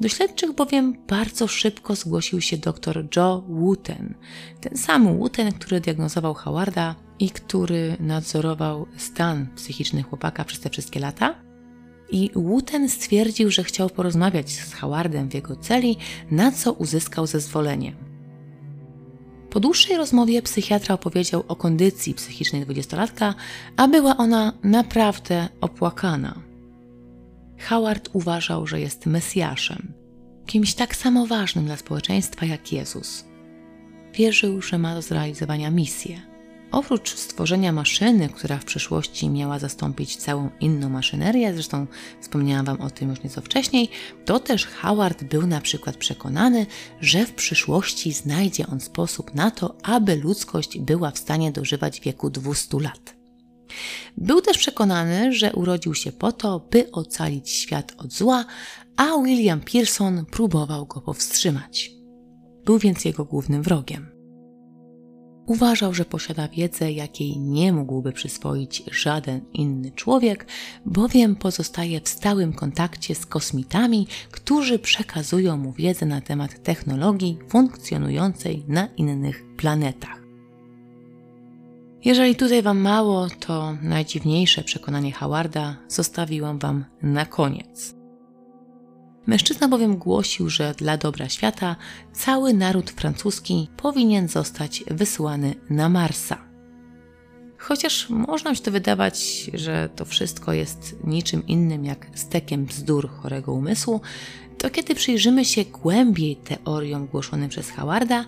Do śledczych bowiem bardzo szybko zgłosił się dr Joe Wooten, ten sam Wooten, który diagnozował Howarda i który nadzorował stan psychiczny chłopaka przez te wszystkie lata i Wooten stwierdził, że chciał porozmawiać z Howardem w jego celi, na co uzyskał zezwolenie. Po dłuższej rozmowie psychiatra opowiedział o kondycji psychicznej dwudziestolatka, a była ona naprawdę opłakana. Howard uważał, że jest Mesjaszem, kimś tak samo ważnym dla społeczeństwa jak Jezus. Wierzył, że ma do zrealizowania misję – Oprócz stworzenia maszyny, która w przyszłości miała zastąpić całą inną maszynerię, zresztą wspomniałam Wam o tym już nieco wcześniej, to też Howard był na przykład przekonany, że w przyszłości znajdzie on sposób na to, aby ludzkość była w stanie dożywać wieku 200 lat. Był też przekonany, że urodził się po to, by ocalić świat od zła, a William Pearson próbował go powstrzymać. Był więc jego głównym wrogiem. Uważał, że posiada wiedzę, jakiej nie mógłby przyswoić żaden inny człowiek, bowiem pozostaje w stałym kontakcie z kosmitami, którzy przekazują mu wiedzę na temat technologii funkcjonującej na innych planetach. Jeżeli tutaj Wam mało, to najdziwniejsze przekonanie Howarda zostawiłam Wam na koniec. Mężczyzna bowiem głosił, że dla dobra świata cały naród francuski powinien zostać wysłany na Marsa. Chociaż można się to wydawać, że to wszystko jest niczym innym jak stekiem bzdur chorego umysłu, to kiedy przyjrzymy się głębiej teoriom głoszonym przez Howarda,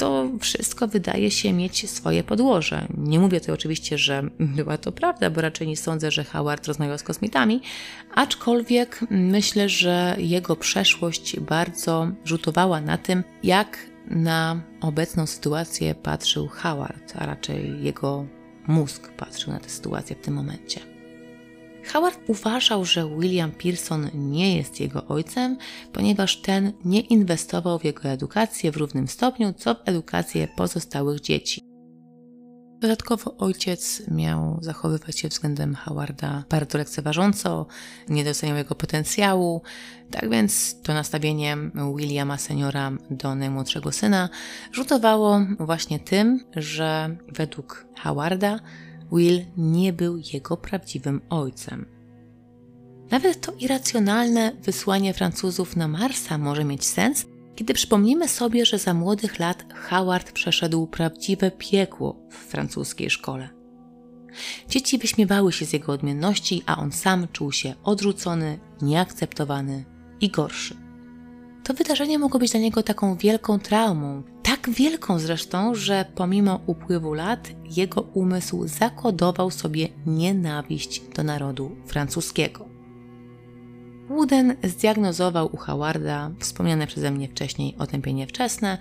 to wszystko wydaje się mieć swoje podłoże. Nie mówię tutaj oczywiście, że była to prawda, bo raczej nie sądzę, że Howard rozmawiał z kosmitami, aczkolwiek myślę, że jego przeszłość bardzo rzutowała na tym, jak na obecną sytuację patrzył Howard, a raczej jego mózg patrzył na tę sytuację w tym momencie. Howard uważał, że William Pearson nie jest jego ojcem, ponieważ ten nie inwestował w jego edukację w równym stopniu, co w edukację pozostałych dzieci. Dodatkowo ojciec miał zachowywać się względem Howarda bardzo lekceważąco, nie doceniał jego potencjału, tak więc to nastawienie Williama seniora do najmłodszego syna rzutowało właśnie tym, że według Howarda Will nie był jego prawdziwym ojcem. Nawet to irracjonalne wysłanie Francuzów na Marsa może mieć sens, kiedy przypomnimy sobie, że za młodych lat Howard przeszedł prawdziwe piekło w francuskiej szkole. Dzieci wyśmiewały się z jego odmienności, a on sam czuł się odrzucony, nieakceptowany i gorszy. To wydarzenie mogło być dla niego taką wielką traumą, tak wielką zresztą, że pomimo upływu lat jego umysł zakodował sobie nienawiść do narodu francuskiego. Wooden zdiagnozował u Howarda wspomniane przeze mnie wcześniej otępienie wczesne,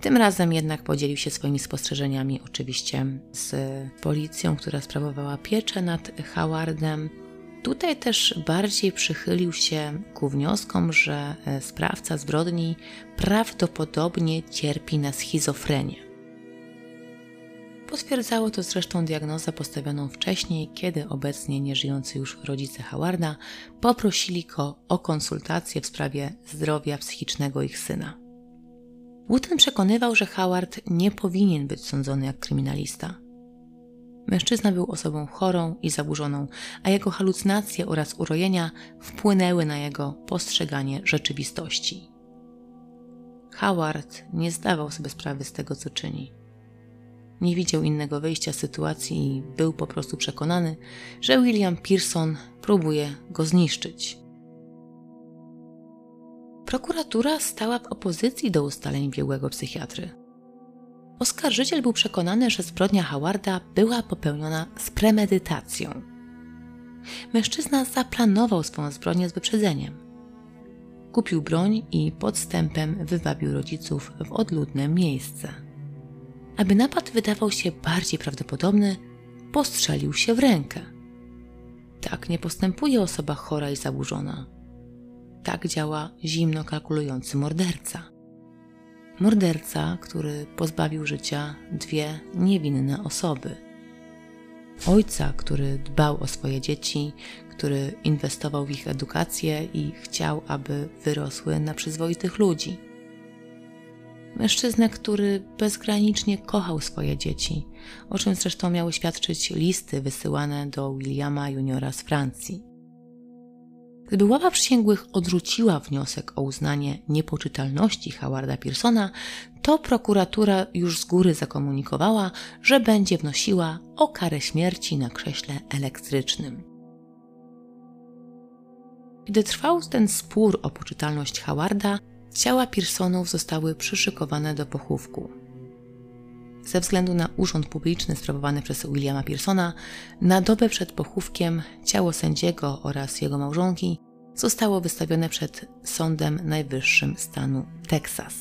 tym razem jednak podzielił się swoimi spostrzeżeniami oczywiście z policją, która sprawowała pieczę nad Howardem. Tutaj też bardziej przychylił się ku wnioskom, że e, sprawca zbrodni prawdopodobnie cierpi na schizofrenię. Potwierdzało to zresztą diagnozę postawioną wcześniej, kiedy obecnie nieżyjący już rodzice Howarda poprosili go o konsultację w sprawie zdrowia psychicznego ich syna. Wooten przekonywał, że Howard nie powinien być sądzony jak kryminalista. Mężczyzna był osobą chorą i zaburzoną, a jego halucynacje oraz urojenia wpłynęły na jego postrzeganie rzeczywistości. Howard nie zdawał sobie sprawy z tego, co czyni. Nie widział innego wyjścia z sytuacji i był po prostu przekonany, że William Pearson próbuje go zniszczyć. Prokuratura stała w opozycji do ustaleń biegłego psychiatry. Oskarżyciel był przekonany, że zbrodnia Howarda była popełniona z premedytacją. Mężczyzna zaplanował swoją zbrodnię z wyprzedzeniem. Kupił broń i podstępem wywabił rodziców w odludne miejsce. Aby napad wydawał się bardziej prawdopodobny, postrzelił się w rękę. Tak nie postępuje osoba chora i zaburzona. Tak działa zimno kalkulujący morderca. Morderca, który pozbawił życia dwie niewinne osoby. Ojca, który dbał o swoje dzieci, który inwestował w ich edukację i chciał, aby wyrosły na przyzwoitych ludzi. Mężczyznę, który bezgranicznie kochał swoje dzieci, o czym zresztą miały świadczyć listy wysyłane do Williama Juniora z Francji. Gdyby ława przysięgłych odrzuciła wniosek o uznanie niepoczytalności Howarda Pearsona, to prokuratura już z góry zakomunikowała, że będzie wnosiła o karę śmierci na krześle elektrycznym. Gdy trwał ten spór o poczytalność Howarda, ciała Pearsonów zostały przyszykowane do pochówku. Ze względu na urząd publiczny sprawowany przez Williama Pearsona, na dobę przed pochówkiem ciało sędziego oraz jego małżonki zostało wystawione przed Sądem Najwyższym stanu Teksas.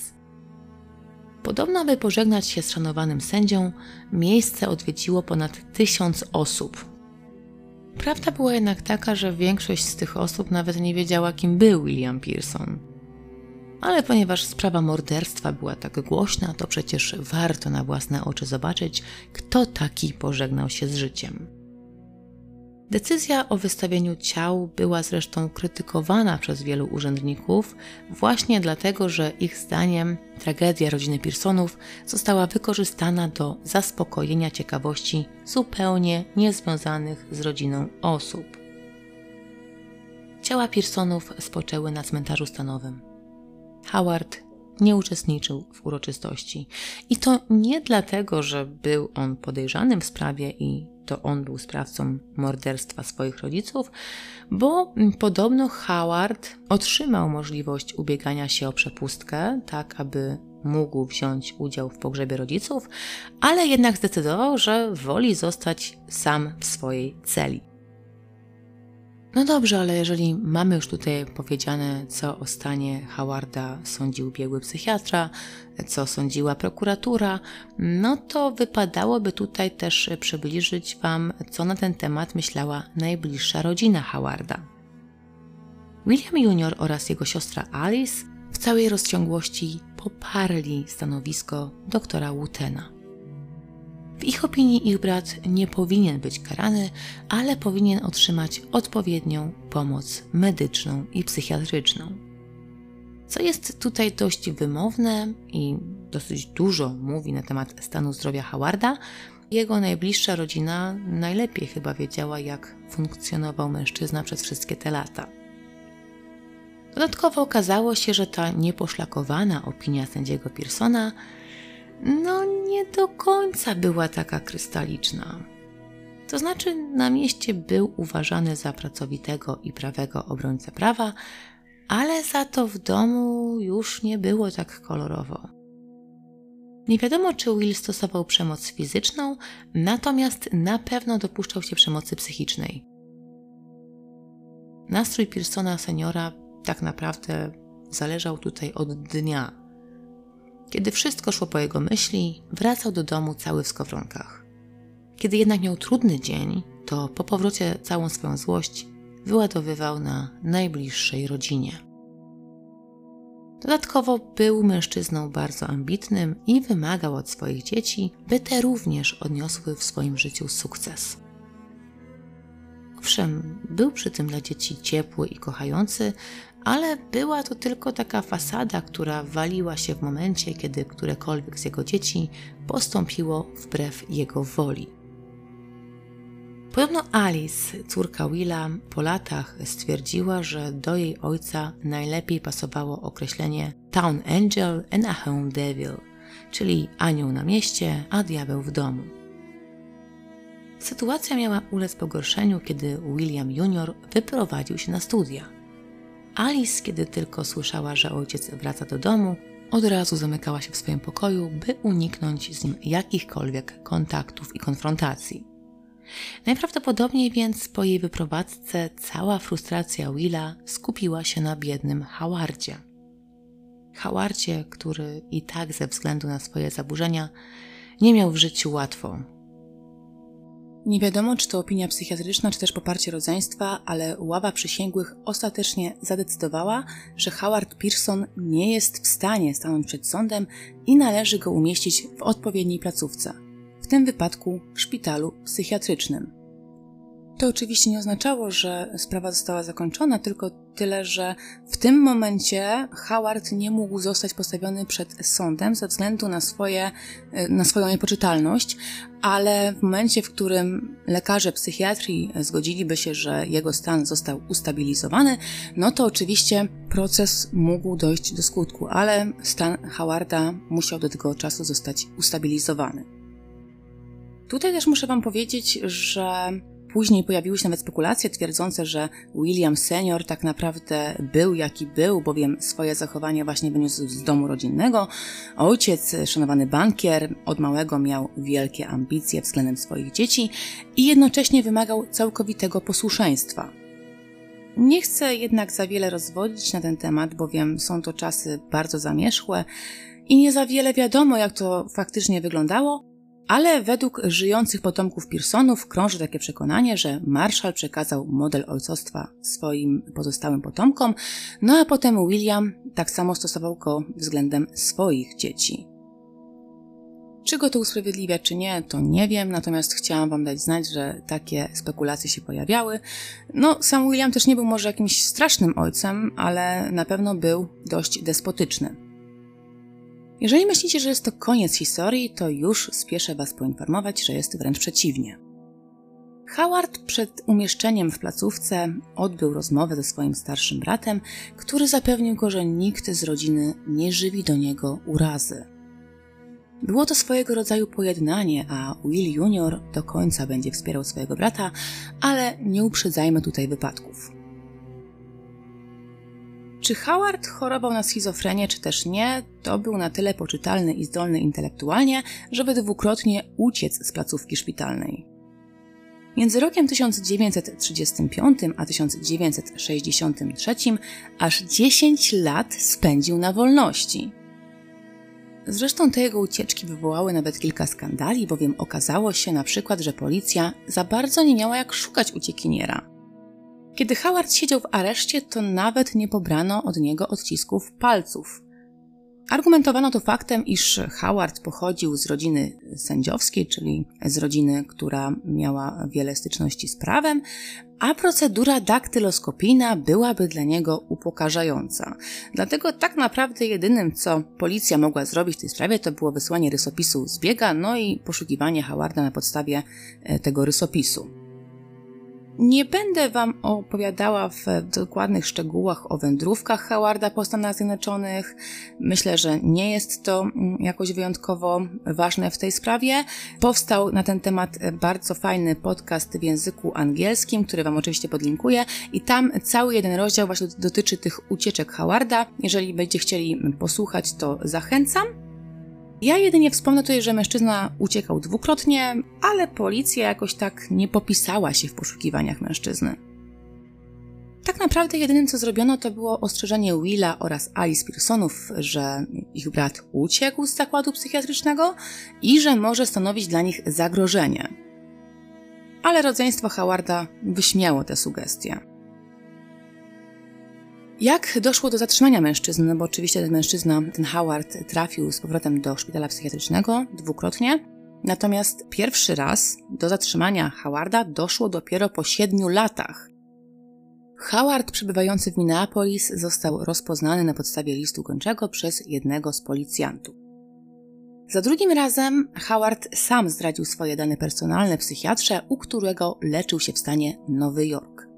Podobno, aby pożegnać się z szanowanym sędzią, miejsce odwiedziło ponad tysiąc osób. Prawda była jednak taka, że większość z tych osób nawet nie wiedziała, kim był William Pearson ale ponieważ sprawa morderstwa była tak głośna, to przecież warto na własne oczy zobaczyć, kto taki pożegnał się z życiem. Decyzja o wystawieniu ciał była zresztą krytykowana przez wielu urzędników, właśnie dlatego, że ich zdaniem tragedia rodziny Pearsonów została wykorzystana do zaspokojenia ciekawości zupełnie niezwiązanych z rodziną osób. Ciała Pearsonów spoczęły na cmentarzu stanowym. Howard nie uczestniczył w uroczystości. I to nie dlatego, że był on podejrzanym w sprawie i to on był sprawcą morderstwa swoich rodziców, bo podobno Howard otrzymał możliwość ubiegania się o przepustkę, tak aby mógł wziąć udział w pogrzebie rodziców, ale jednak zdecydował, że woli zostać sam w swojej celi. No dobrze, ale jeżeli mamy już tutaj powiedziane, co o stanie Howarda sądził biegły psychiatra, co sądziła prokuratura, no to wypadałoby tutaj też przybliżyć Wam, co na ten temat myślała najbliższa rodzina Howarda. William Jr. oraz jego siostra Alice w całej rozciągłości poparli stanowisko doktora Wootena. W ich opinii ich brat nie powinien być karany, ale powinien otrzymać odpowiednią pomoc medyczną i psychiatryczną. Co jest tutaj dość wymowne i dosyć dużo mówi na temat stanu zdrowia Howarda, jego najbliższa rodzina najlepiej chyba wiedziała, jak funkcjonował mężczyzna przez wszystkie te lata. Dodatkowo okazało się, że ta nieposzlakowana opinia sędziego Pearsona no nie do końca była taka krystaliczna. To znaczy, na mieście był uważany za pracowitego i prawego obrońcę prawa, ale za to w domu już nie było tak kolorowo. Nie wiadomo, czy Will stosował przemoc fizyczną, natomiast na pewno dopuszczał się przemocy psychicznej. Nastrój Pearsona seniora tak naprawdę zależał tutaj od dnia, kiedy wszystko szło po jego myśli, wracał do domu cały w skowronkach. Kiedy jednak miał trudny dzień, to po powrocie całą swoją złość wyładowywał na najbliższej rodzinie. Dodatkowo był mężczyzną bardzo ambitnym i wymagał od swoich dzieci, by te również odniosły w swoim życiu sukces. Owszem, był przy tym dla dzieci ciepły i kochający, ale była to tylko taka fasada, która waliła się w momencie, kiedy którekolwiek z jego dzieci postąpiło wbrew jego woli. Podobno Alice, córka Willa, po latach stwierdziła, że do jej ojca najlepiej pasowało określenie Town Angel and a Home Devil, czyli anioł na mieście, a diabeł w domu. Sytuacja miała ulec pogorszeniu, kiedy William Jr. wyprowadził się na studia. Alice, kiedy tylko słyszała, że ojciec wraca do domu, od razu zamykała się w swoim pokoju, by uniknąć z nim jakichkolwiek kontaktów i konfrontacji. Najprawdopodobniej więc po jej wyprowadzce cała frustracja Willa skupiła się na biednym Howardzie. Howardzie, który i tak ze względu na swoje zaburzenia nie miał w życiu łatwo, nie wiadomo, czy to opinia psychiatryczna, czy też poparcie rodzeństwa, ale ława przysięgłych ostatecznie zadecydowała, że Howard Pearson nie jest w stanie stanąć przed sądem i należy go umieścić w odpowiedniej placówce, w tym wypadku w szpitalu psychiatrycznym. To oczywiście nie oznaczało, że sprawa została zakończona, tylko tyle, że w tym momencie Howard nie mógł zostać postawiony przed sądem ze względu na, swoje, na swoją niepoczytalność, ale w momencie, w którym lekarze psychiatrii zgodziliby się, że jego stan został ustabilizowany, no to oczywiście proces mógł dojść do skutku, ale stan Howarda musiał do tego czasu zostać ustabilizowany. Tutaj też muszę Wam powiedzieć, że Później pojawiły się nawet spekulacje twierdzące, że William senior tak naprawdę był jaki był, bowiem swoje zachowanie właśnie wyniósł z domu rodzinnego. Ojciec, szanowany bankier, od małego miał wielkie ambicje względem swoich dzieci i jednocześnie wymagał całkowitego posłuszeństwa. Nie chcę jednak za wiele rozwodzić na ten temat, bowiem są to czasy bardzo zamierzchłe i nie za wiele wiadomo, jak to faktycznie wyglądało, ale według żyjących potomków Pearsonów krąży takie przekonanie, że Marshall przekazał model ojcostwa swoim pozostałym potomkom, no a potem William tak samo stosował go względem swoich dzieci. Czy go to usprawiedliwia, czy nie, to nie wiem, natomiast chciałam Wam dać znać, że takie spekulacje się pojawiały. No, sam William też nie był może jakimś strasznym ojcem, ale na pewno był dość despotyczny. Jeżeli myślicie, że jest to koniec historii, to już spieszę Was poinformować, że jest wręcz przeciwnie. Howard przed umieszczeniem w placówce odbył rozmowę ze swoim starszym bratem, który zapewnił go, że nikt z rodziny nie żywi do niego urazy. Było to swojego rodzaju pojednanie, a Will Jr. do końca będzie wspierał swojego brata, ale nie uprzedzajmy tutaj wypadków. Czy Howard chorował na schizofrenię, czy też nie, to był na tyle poczytalny i zdolny intelektualnie, żeby dwukrotnie uciec z placówki szpitalnej. Między rokiem 1935 a 1963 aż 10 lat spędził na wolności. Zresztą te jego ucieczki wywołały nawet kilka skandali, bowiem okazało się na przykład, że policja za bardzo nie miała jak szukać uciekiniera. Kiedy Howard siedział w areszcie, to nawet nie pobrano od niego odcisków palców. Argumentowano to faktem, iż Howard pochodził z rodziny sędziowskiej, czyli z rodziny, która miała wiele styczności z prawem, a procedura daktyloskopijna byłaby dla niego upokarzająca. Dlatego tak naprawdę jedynym, co policja mogła zrobić w tej sprawie, to było wysłanie rysopisu z biega, no i poszukiwanie Howarda na podstawie e, tego rysopisu. Nie będę Wam opowiadała w dokładnych szczegółach o wędrówkach Howarda po Stanach Zjednoczonych. Myślę, że nie jest to mm, jakoś wyjątkowo ważne w tej sprawie. Powstał na ten temat bardzo fajny podcast w języku angielskim, który Wam oczywiście podlinkuję i tam cały jeden rozdział właśnie dotyczy tych ucieczek Howarda. Jeżeli będziecie chcieli posłuchać, to zachęcam. Ja jedynie wspomnę tutaj, że mężczyzna uciekał dwukrotnie, ale policja jakoś tak nie popisała się w poszukiwaniach mężczyzny. Tak naprawdę jedynym co zrobiono to było ostrzeżenie Willa oraz Alice Pearsonów, że ich brat uciekł z zakładu psychiatrycznego i że może stanowić dla nich zagrożenie. Ale rodzeństwo Howarda wyśmiało te sugestie. Jak doszło do zatrzymania mężczyzny? No bo oczywiście ten mężczyzna, ten Howard, trafił z powrotem do szpitala psychiatrycznego dwukrotnie. Natomiast pierwszy raz do zatrzymania Howarda doszło dopiero po siedmiu latach. Howard, przebywający w Minneapolis, został rozpoznany na podstawie listu gończego przez jednego z policjantów. Za drugim razem Howard sam zdradził swoje dane personalne psychiatrze, u którego leczył się w stanie Nowy Jork.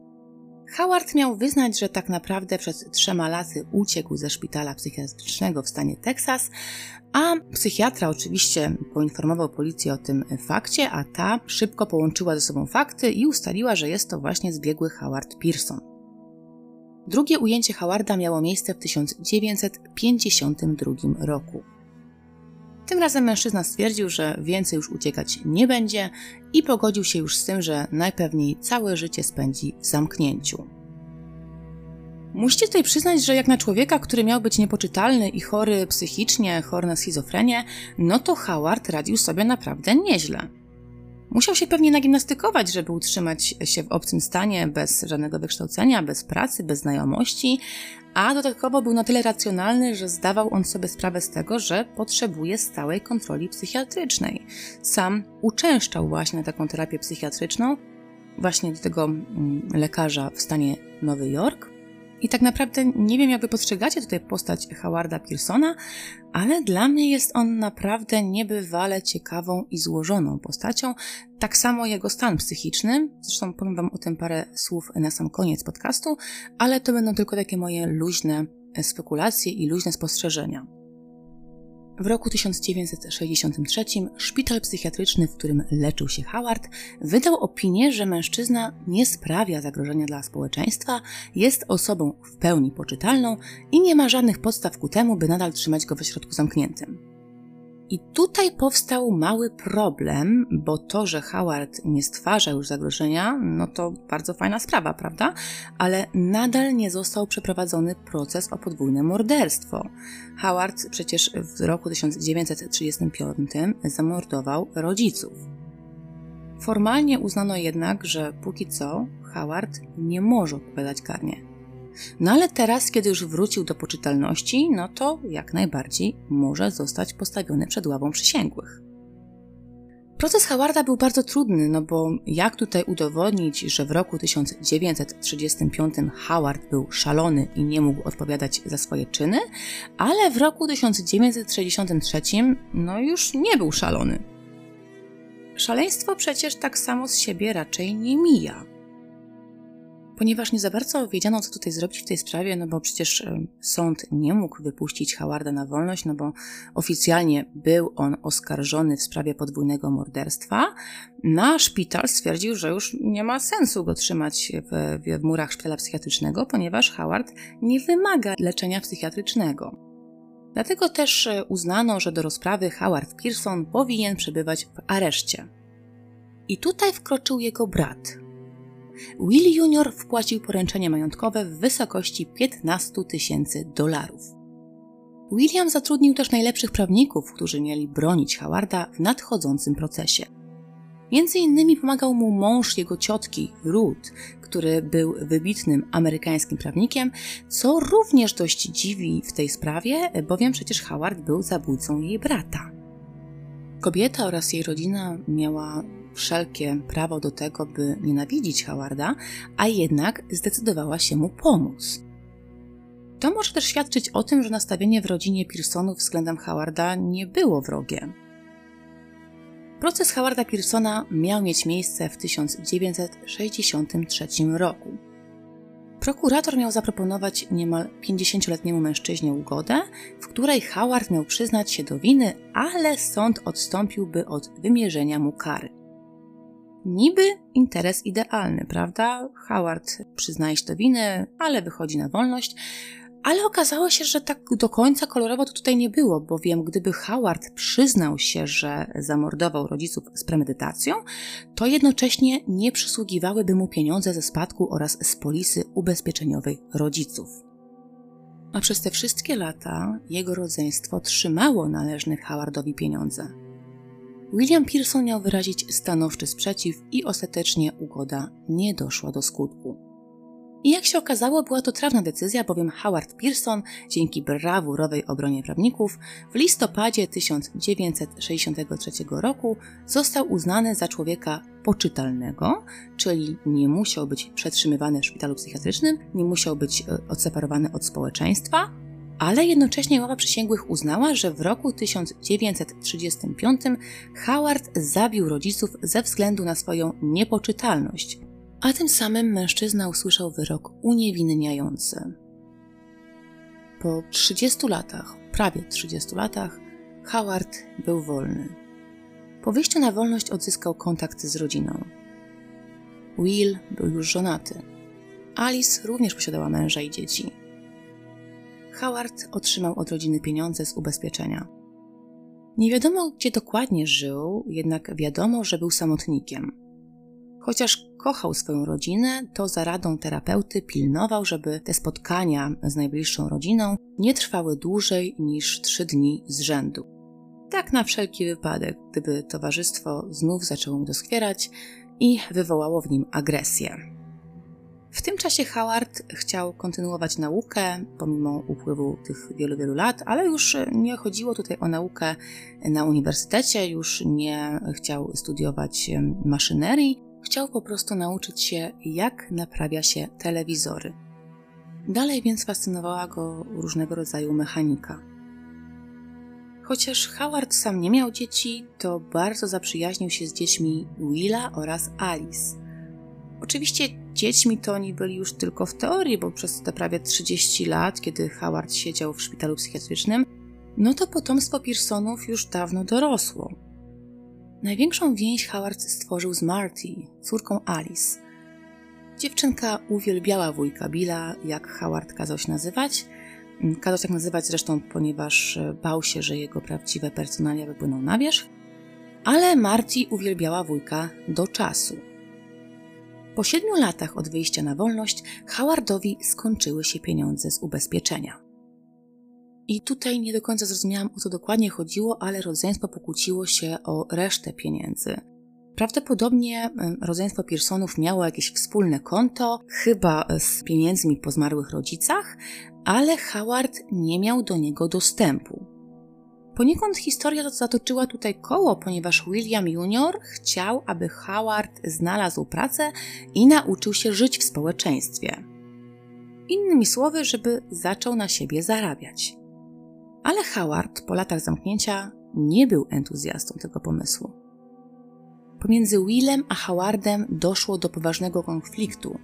Howard miał wyznać, że tak naprawdę przed trzema laty uciekł ze szpitala psychiatrycznego w stanie Teksas, a psychiatra oczywiście poinformował policję o tym fakcie, a ta szybko połączyła ze sobą fakty i ustaliła, że jest to właśnie zbiegły Howard Pearson. Drugie ujęcie Howarda miało miejsce w 1952 roku. Tym razem mężczyzna stwierdził, że więcej już uciekać nie będzie i pogodził się już z tym, że najpewniej całe życie spędzi w zamknięciu. Musicie tutaj przyznać, że jak na człowieka, który miał być niepoczytalny i chory psychicznie, chory na schizofrenię, no to Howard radził sobie naprawdę nieźle. Musiał się pewnie nagimnastykować, żeby utrzymać się w obcym stanie, bez żadnego wykształcenia, bez pracy, bez znajomości, a dodatkowo był na tyle racjonalny, że zdawał on sobie sprawę z tego, że potrzebuje stałej kontroli psychiatrycznej. Sam uczęszczał właśnie na taką terapię psychiatryczną, właśnie do tego mm, lekarza w stanie Nowy Jork, i tak naprawdę nie wiem, jak wy postrzegacie tutaj postać Howarda Pearsona, ale dla mnie jest on naprawdę niebywale ciekawą i złożoną postacią. Tak samo jego stan psychiczny. Zresztą powiem wam o tym parę słów na sam koniec podcastu, ale to będą tylko takie moje luźne spekulacje i luźne spostrzeżenia. W roku 1963 szpital psychiatryczny, w którym leczył się Howard, wydał opinię, że mężczyzna nie sprawia zagrożenia dla społeczeństwa, jest osobą w pełni poczytalną i nie ma żadnych podstaw ku temu, by nadal trzymać go w środku zamkniętym. I tutaj powstał mały problem, bo to, że Howard nie stwarza już zagrożenia, no to bardzo fajna sprawa, prawda? Ale nadal nie został przeprowadzony proces o podwójne morderstwo. Howard przecież w roku 1935 zamordował rodziców. Formalnie uznano jednak, że póki co Howard nie może odpowiadać karnie. No ale teraz, kiedy już wrócił do poczytalności, no to jak najbardziej może zostać postawiony przed ławą przysięgłych. Proces Howarda był bardzo trudny, no bo jak tutaj udowodnić, że w roku 1935 Howard był szalony i nie mógł odpowiadać za swoje czyny, ale w roku 1963 no już nie był szalony. Szaleństwo przecież tak samo z siebie raczej nie mija. Ponieważ nie za bardzo wiedziano, co tutaj zrobić w tej sprawie, no bo przecież sąd nie mógł wypuścić Howarda na wolność, no bo oficjalnie był on oskarżony w sprawie podwójnego morderstwa, na szpital stwierdził, że już nie ma sensu go trzymać w, w murach szpitala psychiatrycznego, ponieważ Howard nie wymaga leczenia psychiatrycznego. Dlatego też e, uznano, że do rozprawy Howard Pearson powinien przebywać w areszcie. I tutaj wkroczył jego brat, Will Jr. wpłacił poręczenie majątkowe w wysokości 15 tysięcy dolarów. William zatrudnił też najlepszych prawników, którzy mieli bronić Howarda w nadchodzącym procesie. Między innymi pomagał mu mąż jego ciotki, Ruth, który był wybitnym amerykańskim prawnikiem, co również dość dziwi w tej sprawie, bowiem przecież Howard był zabójcą jej brata. Kobieta oraz jej rodzina miała wszelkie prawo do tego, by nienawidzić Howarda, a jednak zdecydowała się mu pomóc. To może też świadczyć o tym, że nastawienie w rodzinie Pearsonów względem Howarda nie było wrogie. Proces Howarda Pearsona miał mieć miejsce w 1963 roku. Prokurator miał zaproponować niemal 50-letniemu mężczyźnie ugodę, w której Howard miał przyznać się do winy, ale sąd odstąpiłby od wymierzenia mu kary. Niby interes idealny, prawda? Howard przyznaje się do winy, ale wychodzi na wolność. Ale okazało się, że tak do końca kolorowo to tutaj nie było, bowiem gdyby Howard przyznał się, że zamordował rodziców z premedytacją, to jednocześnie nie przysługiwałyby mu pieniądze ze spadku oraz z polisy ubezpieczeniowej rodziców. A przez te wszystkie lata jego rodzeństwo trzymało należnych Howardowi pieniądze. William Pearson miał wyrazić stanowczy sprzeciw i ostatecznie ugoda nie doszła do skutku. I jak się okazało, była to trawna decyzja, bowiem Howard Pearson, dzięki brawurowej obronie prawników, w listopadzie 1963 roku został uznany za człowieka poczytalnego, czyli nie musiał być przetrzymywany w szpitalu psychiatrycznym, nie musiał być e, odseparowany od społeczeństwa, ale jednocześnie ława przysięgłych uznała, że w roku 1935 Howard zabił rodziców ze względu na swoją niepoczytalność, a tym samym mężczyzna usłyszał wyrok uniewinniający. Po 30 latach, prawie 30 latach, Howard był wolny. Po wyjściu na wolność odzyskał kontakt z rodziną. Will był już żonaty. Alice również posiadała męża i dzieci. Howard otrzymał od rodziny pieniądze z ubezpieczenia. Nie wiadomo, gdzie dokładnie żył, jednak wiadomo, że był samotnikiem. Chociaż kochał swoją rodzinę, to za radą terapeuty pilnował, żeby te spotkania z najbliższą rodziną nie trwały dłużej niż trzy dni z rzędu. Tak na wszelki wypadek, gdyby towarzystwo znów zaczęło mu doskwierać i wywołało w nim agresję. W tym czasie Howard chciał kontynuować naukę, pomimo upływu tych wielu, wielu lat, ale już nie chodziło tutaj o naukę na uniwersytecie, już nie chciał studiować maszynerii, chciał po prostu nauczyć się, jak naprawia się telewizory. Dalej więc fascynowała go różnego rodzaju mechanika. Chociaż Howard sam nie miał dzieci, to bardzo zaprzyjaźnił się z dziećmi Willa oraz Alice. Oczywiście dziećmi to oni byli już tylko w teorii, bo przez te prawie 30 lat, kiedy Howard siedział w szpitalu psychiatrycznym, no to potomstwo Pearsonów już dawno dorosło. Największą więź Howard stworzył z Marty, córką Alice. Dziewczynka uwielbiała wujka Billa, jak Howard kazał się nazywać. Kazał tak nazywać zresztą, ponieważ bał się, że jego prawdziwe personalia wypłyną na wierzch. Ale Marty uwielbiała wujka do czasu. Po siedmiu latach od wyjścia na wolność Howardowi skończyły się pieniądze z ubezpieczenia. I tutaj nie do końca zrozumiałam, o co dokładnie chodziło, ale rodzeństwo pokłóciło się o resztę pieniędzy. Prawdopodobnie rodzeństwo Pearsonów miało jakieś wspólne konto, chyba z pieniędzmi po zmarłych rodzicach, ale Howard nie miał do niego dostępu. Poniekąd historia zatoczyła tutaj koło, ponieważ William Jr. chciał, aby Howard znalazł pracę i nauczył się żyć w społeczeństwie. Innymi słowy, żeby zaczął na siebie zarabiać. Ale Howard po latach zamknięcia nie był entuzjastą tego pomysłu. Pomiędzy Willem a Howardem doszło do poważnego konfliktu.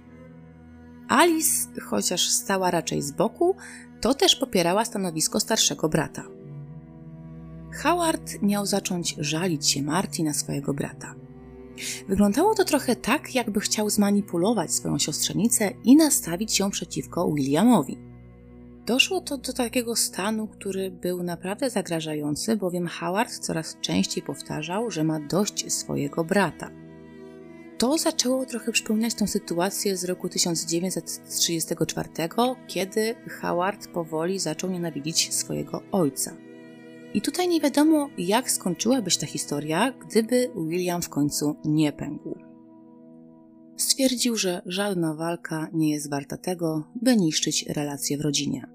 Alice, chociaż stała raczej z boku, to też popierała stanowisko starszego brata. Howard miał zacząć żalić się Marty na swojego brata. Wyglądało to trochę tak, jakby chciał zmanipulować swoją siostrzenicę i nastawić ją przeciwko Williamowi. Doszło to do takiego stanu, który był naprawdę zagrażający, bowiem Howard coraz częściej powtarzał, że ma dość swojego brata. To zaczęło trochę przypominać tą sytuację z roku 1934, kiedy Howard powoli zaczął nienawidzić swojego ojca. I tutaj nie wiadomo, jak skończyłaby się ta historia, gdyby William w końcu nie pękł. Stwierdził, że żadna walka nie jest warta tego, by niszczyć relacje w rodzinie.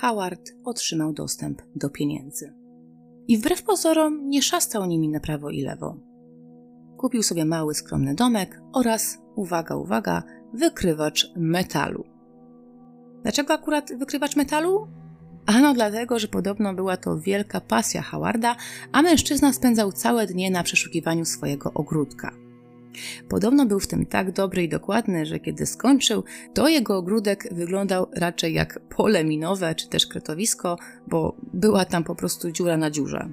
Howard otrzymał dostęp do pieniędzy. I wbrew pozorom nie szastał nimi na prawo i lewo. Kupił sobie mały, skromny domek oraz, uwaga, uwaga, wykrywacz metalu. Dlaczego akurat wykrywacz metalu? Ano dlatego, że podobno była to wielka pasja Howarda, a mężczyzna spędzał całe dnie na przeszukiwaniu swojego ogródka. Podobno był w tym tak dobry i dokładny, że kiedy skończył, to jego ogródek wyglądał raczej jak pole minowe czy też kretowisko, bo była tam po prostu dziura na dziurze.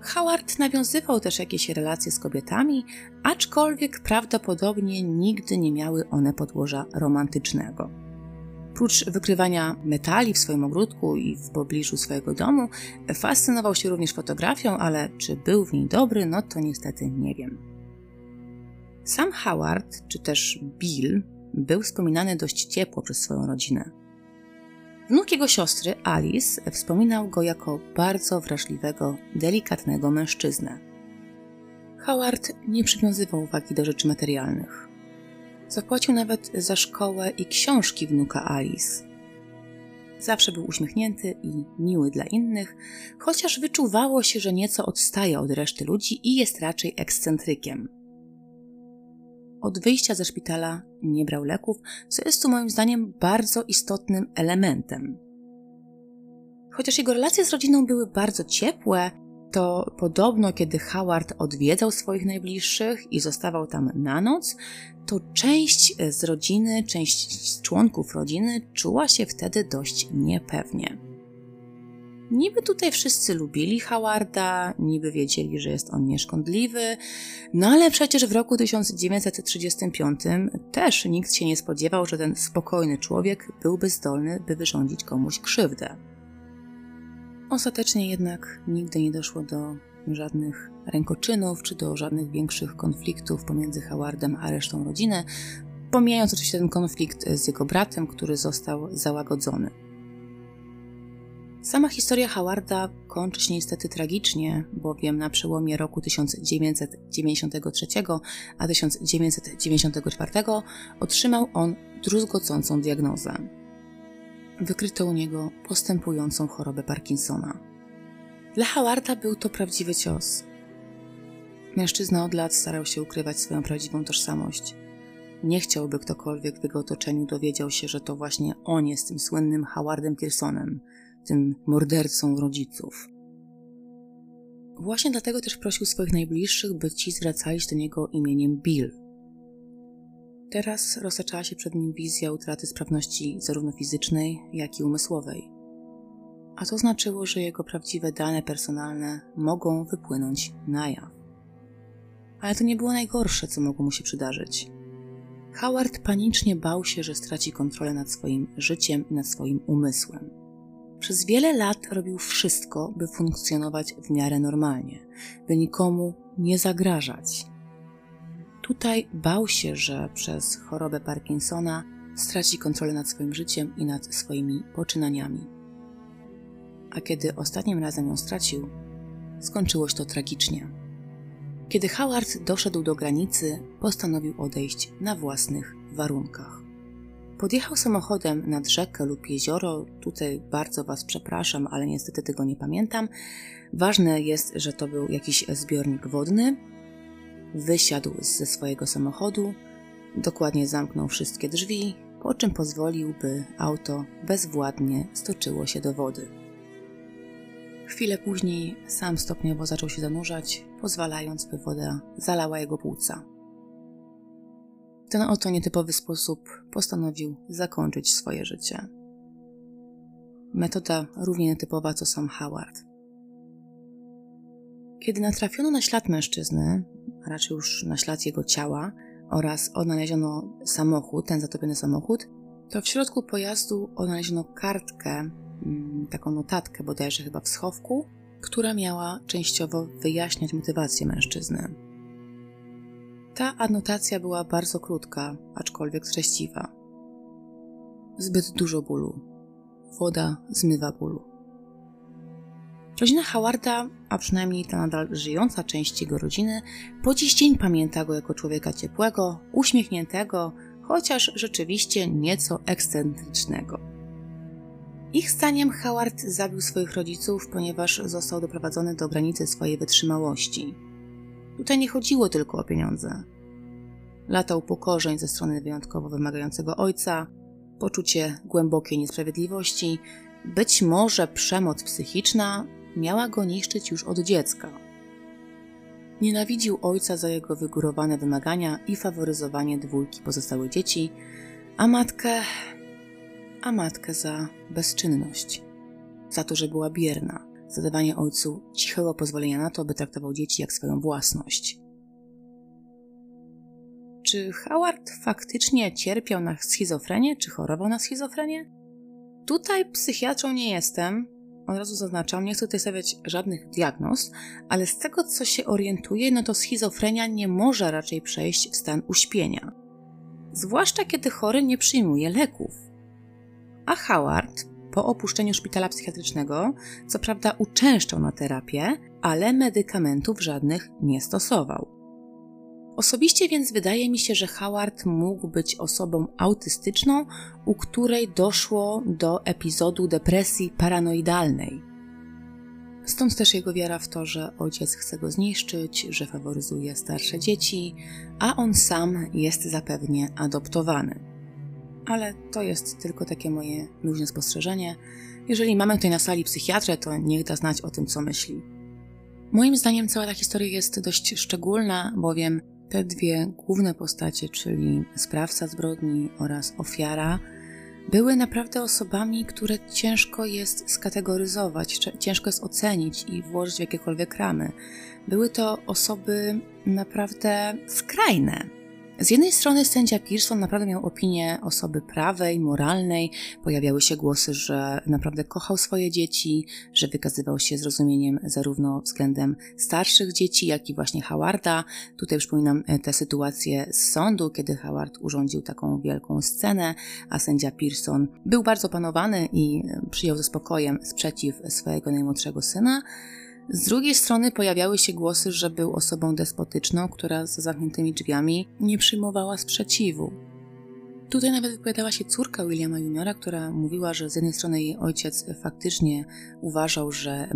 Howard nawiązywał też jakieś relacje z kobietami, aczkolwiek prawdopodobnie nigdy nie miały one podłoża romantycznego. Prócz wykrywania metali w swoim ogródku i w pobliżu swojego domu, fascynował się również fotografią, ale czy był w niej dobry, no to niestety nie wiem. Sam Howard, czy też Bill, był wspominany dość ciepło przez swoją rodzinę. Wnuk jego siostry, Alice, wspominał go jako bardzo wrażliwego, delikatnego mężczyznę. Howard nie przywiązywał uwagi do rzeczy materialnych. Zapłacił nawet za szkołę i książki wnuka Alice. Zawsze był uśmiechnięty i miły dla innych, chociaż wyczuwało się, że nieco odstaje od reszty ludzi i jest raczej ekscentrykiem. Od wyjścia ze szpitala nie brał leków, co jest tu moim zdaniem bardzo istotnym elementem. Chociaż jego relacje z rodziną były bardzo ciepłe, to podobno, kiedy Howard odwiedzał swoich najbliższych i zostawał tam na noc, to część z rodziny, część z członków rodziny czuła się wtedy dość niepewnie. Niby tutaj wszyscy lubili Howarda, niby wiedzieli, że jest on nieszkodliwy, no ale przecież w roku 1935 też nikt się nie spodziewał, że ten spokojny człowiek byłby zdolny, by wyrządzić komuś krzywdę. Ostatecznie jednak nigdy nie doszło do żadnych rękoczynów czy do żadnych większych konfliktów pomiędzy Howardem a resztą rodziny, pomijając oczywiście ten konflikt z jego bratem, który został załagodzony. Sama historia Howarda kończy się niestety tragicznie, bowiem na przełomie roku 1993 a 1994 otrzymał on druzgocącą diagnozę wykryto u niego postępującą chorobę Parkinsona. Dla Howarda był to prawdziwy cios. Mężczyzna od lat starał się ukrywać swoją prawdziwą tożsamość. Nie chciałby ktokolwiek w jego otoczeniu dowiedział się, że to właśnie on jest tym słynnym Howardem Pearsonem, tym mordercą rodziców. Właśnie dlatego też prosił swoich najbliższych, by ci zwracali się do niego imieniem Bill – Teraz roztaczała się przed nim wizja utraty sprawności zarówno fizycznej, jak i umysłowej. A to znaczyło, że jego prawdziwe dane personalne mogą wypłynąć na jaw. Ale to nie było najgorsze, co mogło mu się przydarzyć. Howard panicznie bał się, że straci kontrolę nad swoim życiem i nad swoim umysłem. Przez wiele lat robił wszystko, by funkcjonować w miarę normalnie, by nikomu nie zagrażać. Tutaj bał się, że przez chorobę Parkinsona straci kontrolę nad swoim życiem i nad swoimi poczynaniami. A kiedy ostatnim razem ją stracił, skończyło się to tragicznie. Kiedy Howard doszedł do granicy, postanowił odejść na własnych warunkach. Podjechał samochodem nad rzekę lub jezioro. Tutaj bardzo Was przepraszam, ale niestety tego nie pamiętam. Ważne jest, że to był jakiś zbiornik wodny. Wysiadł ze swojego samochodu, dokładnie zamknął wszystkie drzwi, po czym pozwolił, by auto bezwładnie stoczyło się do wody. Chwilę później sam stopniowo zaczął się zanurzać, pozwalając, by woda zalała jego płuca. W ten oto nietypowy sposób postanowił zakończyć swoje życie. Metoda równie nietypowa co sam Howard. Kiedy natrafiono na ślad mężczyzny, raczej już na ślad jego ciała, oraz odnaleziono samochód, ten zatopiony samochód, to w środku pojazdu odnaleziono kartkę Mm, taką notatkę bodajże chyba w schowku, która miała częściowo wyjaśniać motywację mężczyzny. Ta anotacja była bardzo krótka, aczkolwiek treściwa. Zbyt dużo bólu. Woda zmywa bólu. Rodzina Howarda, a przynajmniej ta nadal żyjąca część jego rodziny, po dziś dzień pamięta go jako człowieka ciepłego, uśmiechniętego, chociaż rzeczywiście nieco ekscentrycznego. Ich zdaniem Howard zabił swoich rodziców, ponieważ został doprowadzony do granicy swojej wytrzymałości. Tutaj nie chodziło tylko o pieniądze. Lata upokorzeń ze strony wyjątkowo wymagającego ojca, poczucie głębokiej niesprawiedliwości, być może przemoc psychiczna miała go niszczyć już od dziecka. Nienawidził ojca za jego wygórowane wymagania i faworyzowanie dwójki pozostałych dzieci, a matkę a matkę za bezczynność, za to, że była bierna, za dawanie ojcu cichego pozwolenia na to, by traktował dzieci jak swoją własność. Czy Howard faktycznie cierpiał na schizofrenię, czy chorował na schizofrenię? Tutaj psychiatrą nie jestem, od razu zaznaczam, nie chcę tutaj stawiać żadnych diagnoz, ale z tego co się orientuję, no to schizofrenia nie może raczej przejść w stan uśpienia. Zwłaszcza kiedy chory nie przyjmuje leków a Howard po opuszczeniu szpitala psychiatrycznego, co prawda uczęszczał na terapię, ale medykamentów żadnych nie stosował. Osobiście więc wydaje mi się, że Howard mógł być osobą autystyczną, u której doszło do epizodu depresji paranoidalnej. Stąd też jego wiara w to, że ojciec chce go zniszczyć, że faworyzuje starsze dzieci, a on sam jest zapewnie adoptowany ale to jest tylko takie moje luźne spostrzeżenie. Jeżeli mamy tutaj na sali psychiatrę, to niech da znać o tym, co myśli. Moim zdaniem cała ta historia jest dość szczególna, bowiem te dwie główne postacie, czyli sprawca zbrodni oraz ofiara, były naprawdę osobami, które ciężko jest skategoryzować, ciężko jest ocenić i włożyć w jakiekolwiek ramy. Były to osoby naprawdę skrajne, z jednej strony sędzia Pearson naprawdę miał opinię osoby prawej, moralnej. Pojawiały się głosy, że naprawdę kochał swoje dzieci, że wykazywał się zrozumieniem zarówno względem starszych dzieci, jak i właśnie Howarda. Tutaj przypominam e, tę sytuację z sądu, kiedy Howard urządził taką wielką scenę, a sędzia Pearson był bardzo panowany i e, przyjął ze spokojem sprzeciw swojego najmłodszego syna. Z drugiej strony pojawiały się głosy, że był osobą despotyczną, która za zamkniętymi drzwiami nie przyjmowała sprzeciwu. Tutaj nawet wypowiadała się córka Williama Juniora, która mówiła, że z jednej strony jej ojciec faktycznie uważał, że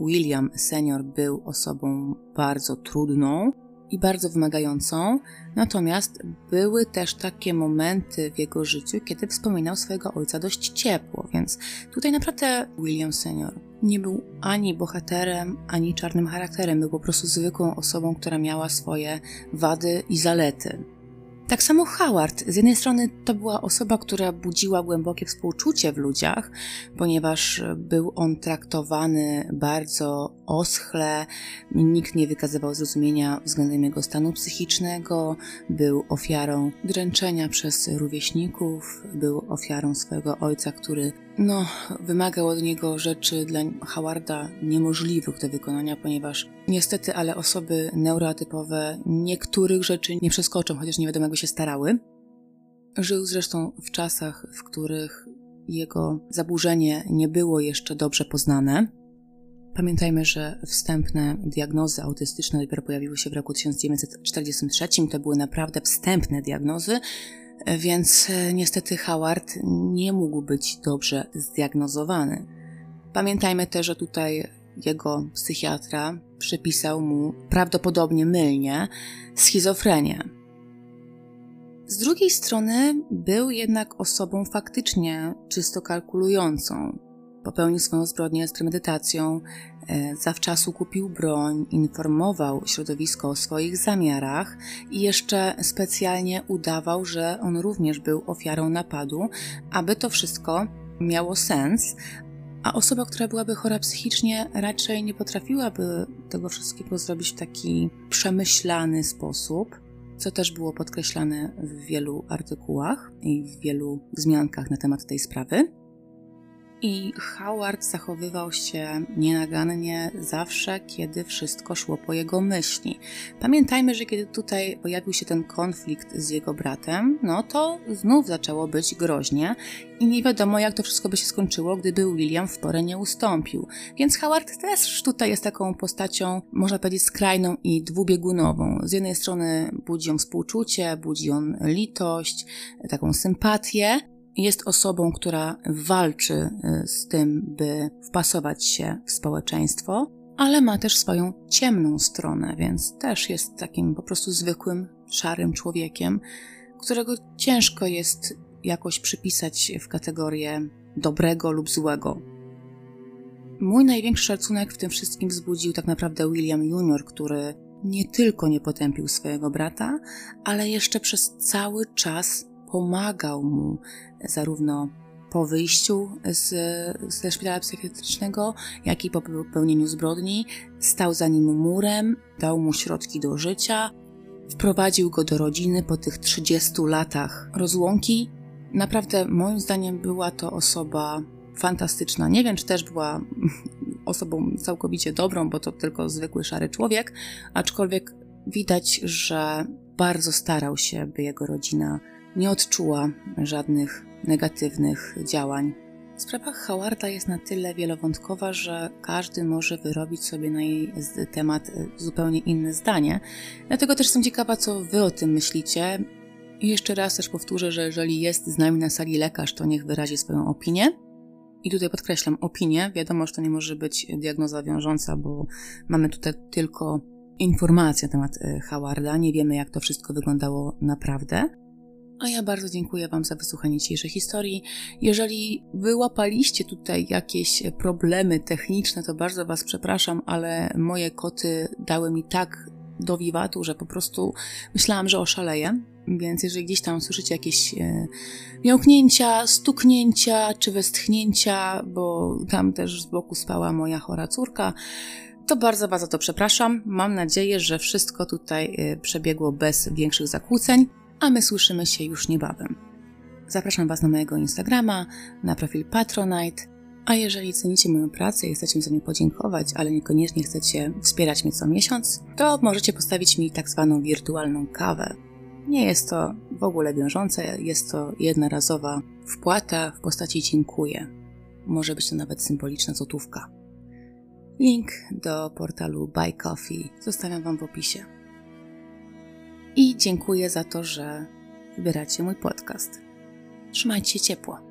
William senior był osobą bardzo trudną, i bardzo wymagającą, natomiast były też takie momenty w jego życiu, kiedy wspominał swojego ojca dość ciepło, więc tutaj naprawdę William senior nie był ani bohaterem, ani czarnym charakterem, był po prostu zwykłą osobą, która miała swoje wady i zalety. Tak samo Howard. Z jednej strony to była osoba, która budziła głębokie współczucie w ludziach, ponieważ był on traktowany bardzo oschle, nikt nie wykazywał zrozumienia względem jego stanu psychicznego, był ofiarą dręczenia przez rówieśników, był ofiarą swojego ojca, który no, wymagał od niego rzeczy dla Howarda niemożliwych do wykonania, ponieważ niestety, ale osoby neurotypowe niektórych rzeczy nie przeskoczą, chociaż nie wiadomo, jakby się starały. Żył zresztą w czasach, w których jego zaburzenie nie było jeszcze dobrze poznane. Pamiętajmy, że wstępne diagnozy autystyczne dopiero pojawiły się w roku 1943. To były naprawdę wstępne diagnozy. Więc e, niestety Howard nie mógł być dobrze zdiagnozowany. Pamiętajmy też, że tutaj jego psychiatra przypisał mu prawdopodobnie mylnie schizofrenię. Z drugiej strony był jednak osobą faktycznie czysto kalkulującą. Popełnił swoją zbrodnię z premedytacją, e, zawczasu kupił broń, informował środowisko o swoich zamiarach i jeszcze specjalnie udawał, że on również był ofiarą napadu, aby to wszystko miało sens, a osoba, która byłaby chora psychicznie, raczej nie potrafiłaby tego wszystkiego zrobić w taki przemyślany sposób, co też było podkreślane w wielu artykułach i w wielu wzmiankach na temat tej sprawy i Howard zachowywał się nienagannie zawsze, kiedy wszystko szło po jego myśli. Pamiętajmy, że kiedy tutaj pojawił się ten konflikt z jego bratem, no to znów zaczęło być groźnie i nie wiadomo, jak to wszystko by się skończyło, gdyby William w porę nie ustąpił. Więc Howard też tutaj jest taką postacią, można powiedzieć, skrajną i dwubiegunową. Z jednej strony budzi on współczucie, budzi on litość, taką sympatię, jest osobą, która walczy y, z tym, by wpasować się w społeczeństwo, ale ma też swoją ciemną stronę, więc też jest takim po prostu zwykłym, szarym człowiekiem, którego ciężko jest jakoś przypisać w kategorię dobrego lub złego. Mój największy szacunek w tym wszystkim wzbudził tak naprawdę William Jr., który nie tylko nie potępił swojego brata, ale jeszcze przez cały czas pomagał mu zarówno po wyjściu z, ze szpitala psychiatrycznego, jak i po popełnieniu zbrodni. Stał za nim murem, dał mu środki do życia, wprowadził go do rodziny po tych 30 latach rozłąki. Naprawdę, moim zdaniem, była to osoba fantastyczna. Nie wiem, czy też była osobą całkowicie dobrą, bo to tylko zwykły szary człowiek, aczkolwiek widać, że bardzo starał się, by jego rodzina nie odczuła żadnych negatywnych działań. Sprawa Howarda jest na tyle wielowątkowa, że każdy może wyrobić sobie na jej temat e, zupełnie inne zdanie. Dlatego też jestem ciekawa, co Wy o tym myślicie. I jeszcze raz też powtórzę, że jeżeli jest z nami na sali lekarz, to niech wyrazi swoją opinię. I tutaj podkreślam opinię. Wiadomo, że to nie może być diagnoza wiążąca, bo mamy tutaj tylko informacje na temat e, Howarda. Nie wiemy, jak to wszystko wyglądało naprawdę. A ja bardzo dziękuję Wam za wysłuchanie dzisiejszej historii. Jeżeli wyłapaliście tutaj jakieś problemy techniczne, to bardzo Was przepraszam, ale moje koty dały mi tak do wiwatu, że po prostu myślałam, że oszaleję. Więc jeżeli gdzieś tam słyszycie jakieś e, miałknięcia, stuknięcia czy westchnięcia, bo tam też z boku spała moja chora córka, to bardzo bardzo to przepraszam. Mam nadzieję, że wszystko tutaj e, przebiegło bez większych zakłóceń a my słyszymy się już niebawem. Zapraszam Was na mojego Instagrama, na profil Patronite, a jeżeli cenicie moją pracę i chcecie mi za nią podziękować, ale niekoniecznie chcecie wspierać mnie co miesiąc, to możecie postawić mi tak zwaną wirtualną kawę. Nie jest to w ogóle wiążące, jest to jednorazowa wpłata w postaci dziękuję. Może być to nawet symboliczna złotówka. Link do portalu Buy Coffee zostawiam Wam w opisie i dziękuję za to, że wybieracie mój podcast. Trzymajcie się ciepło.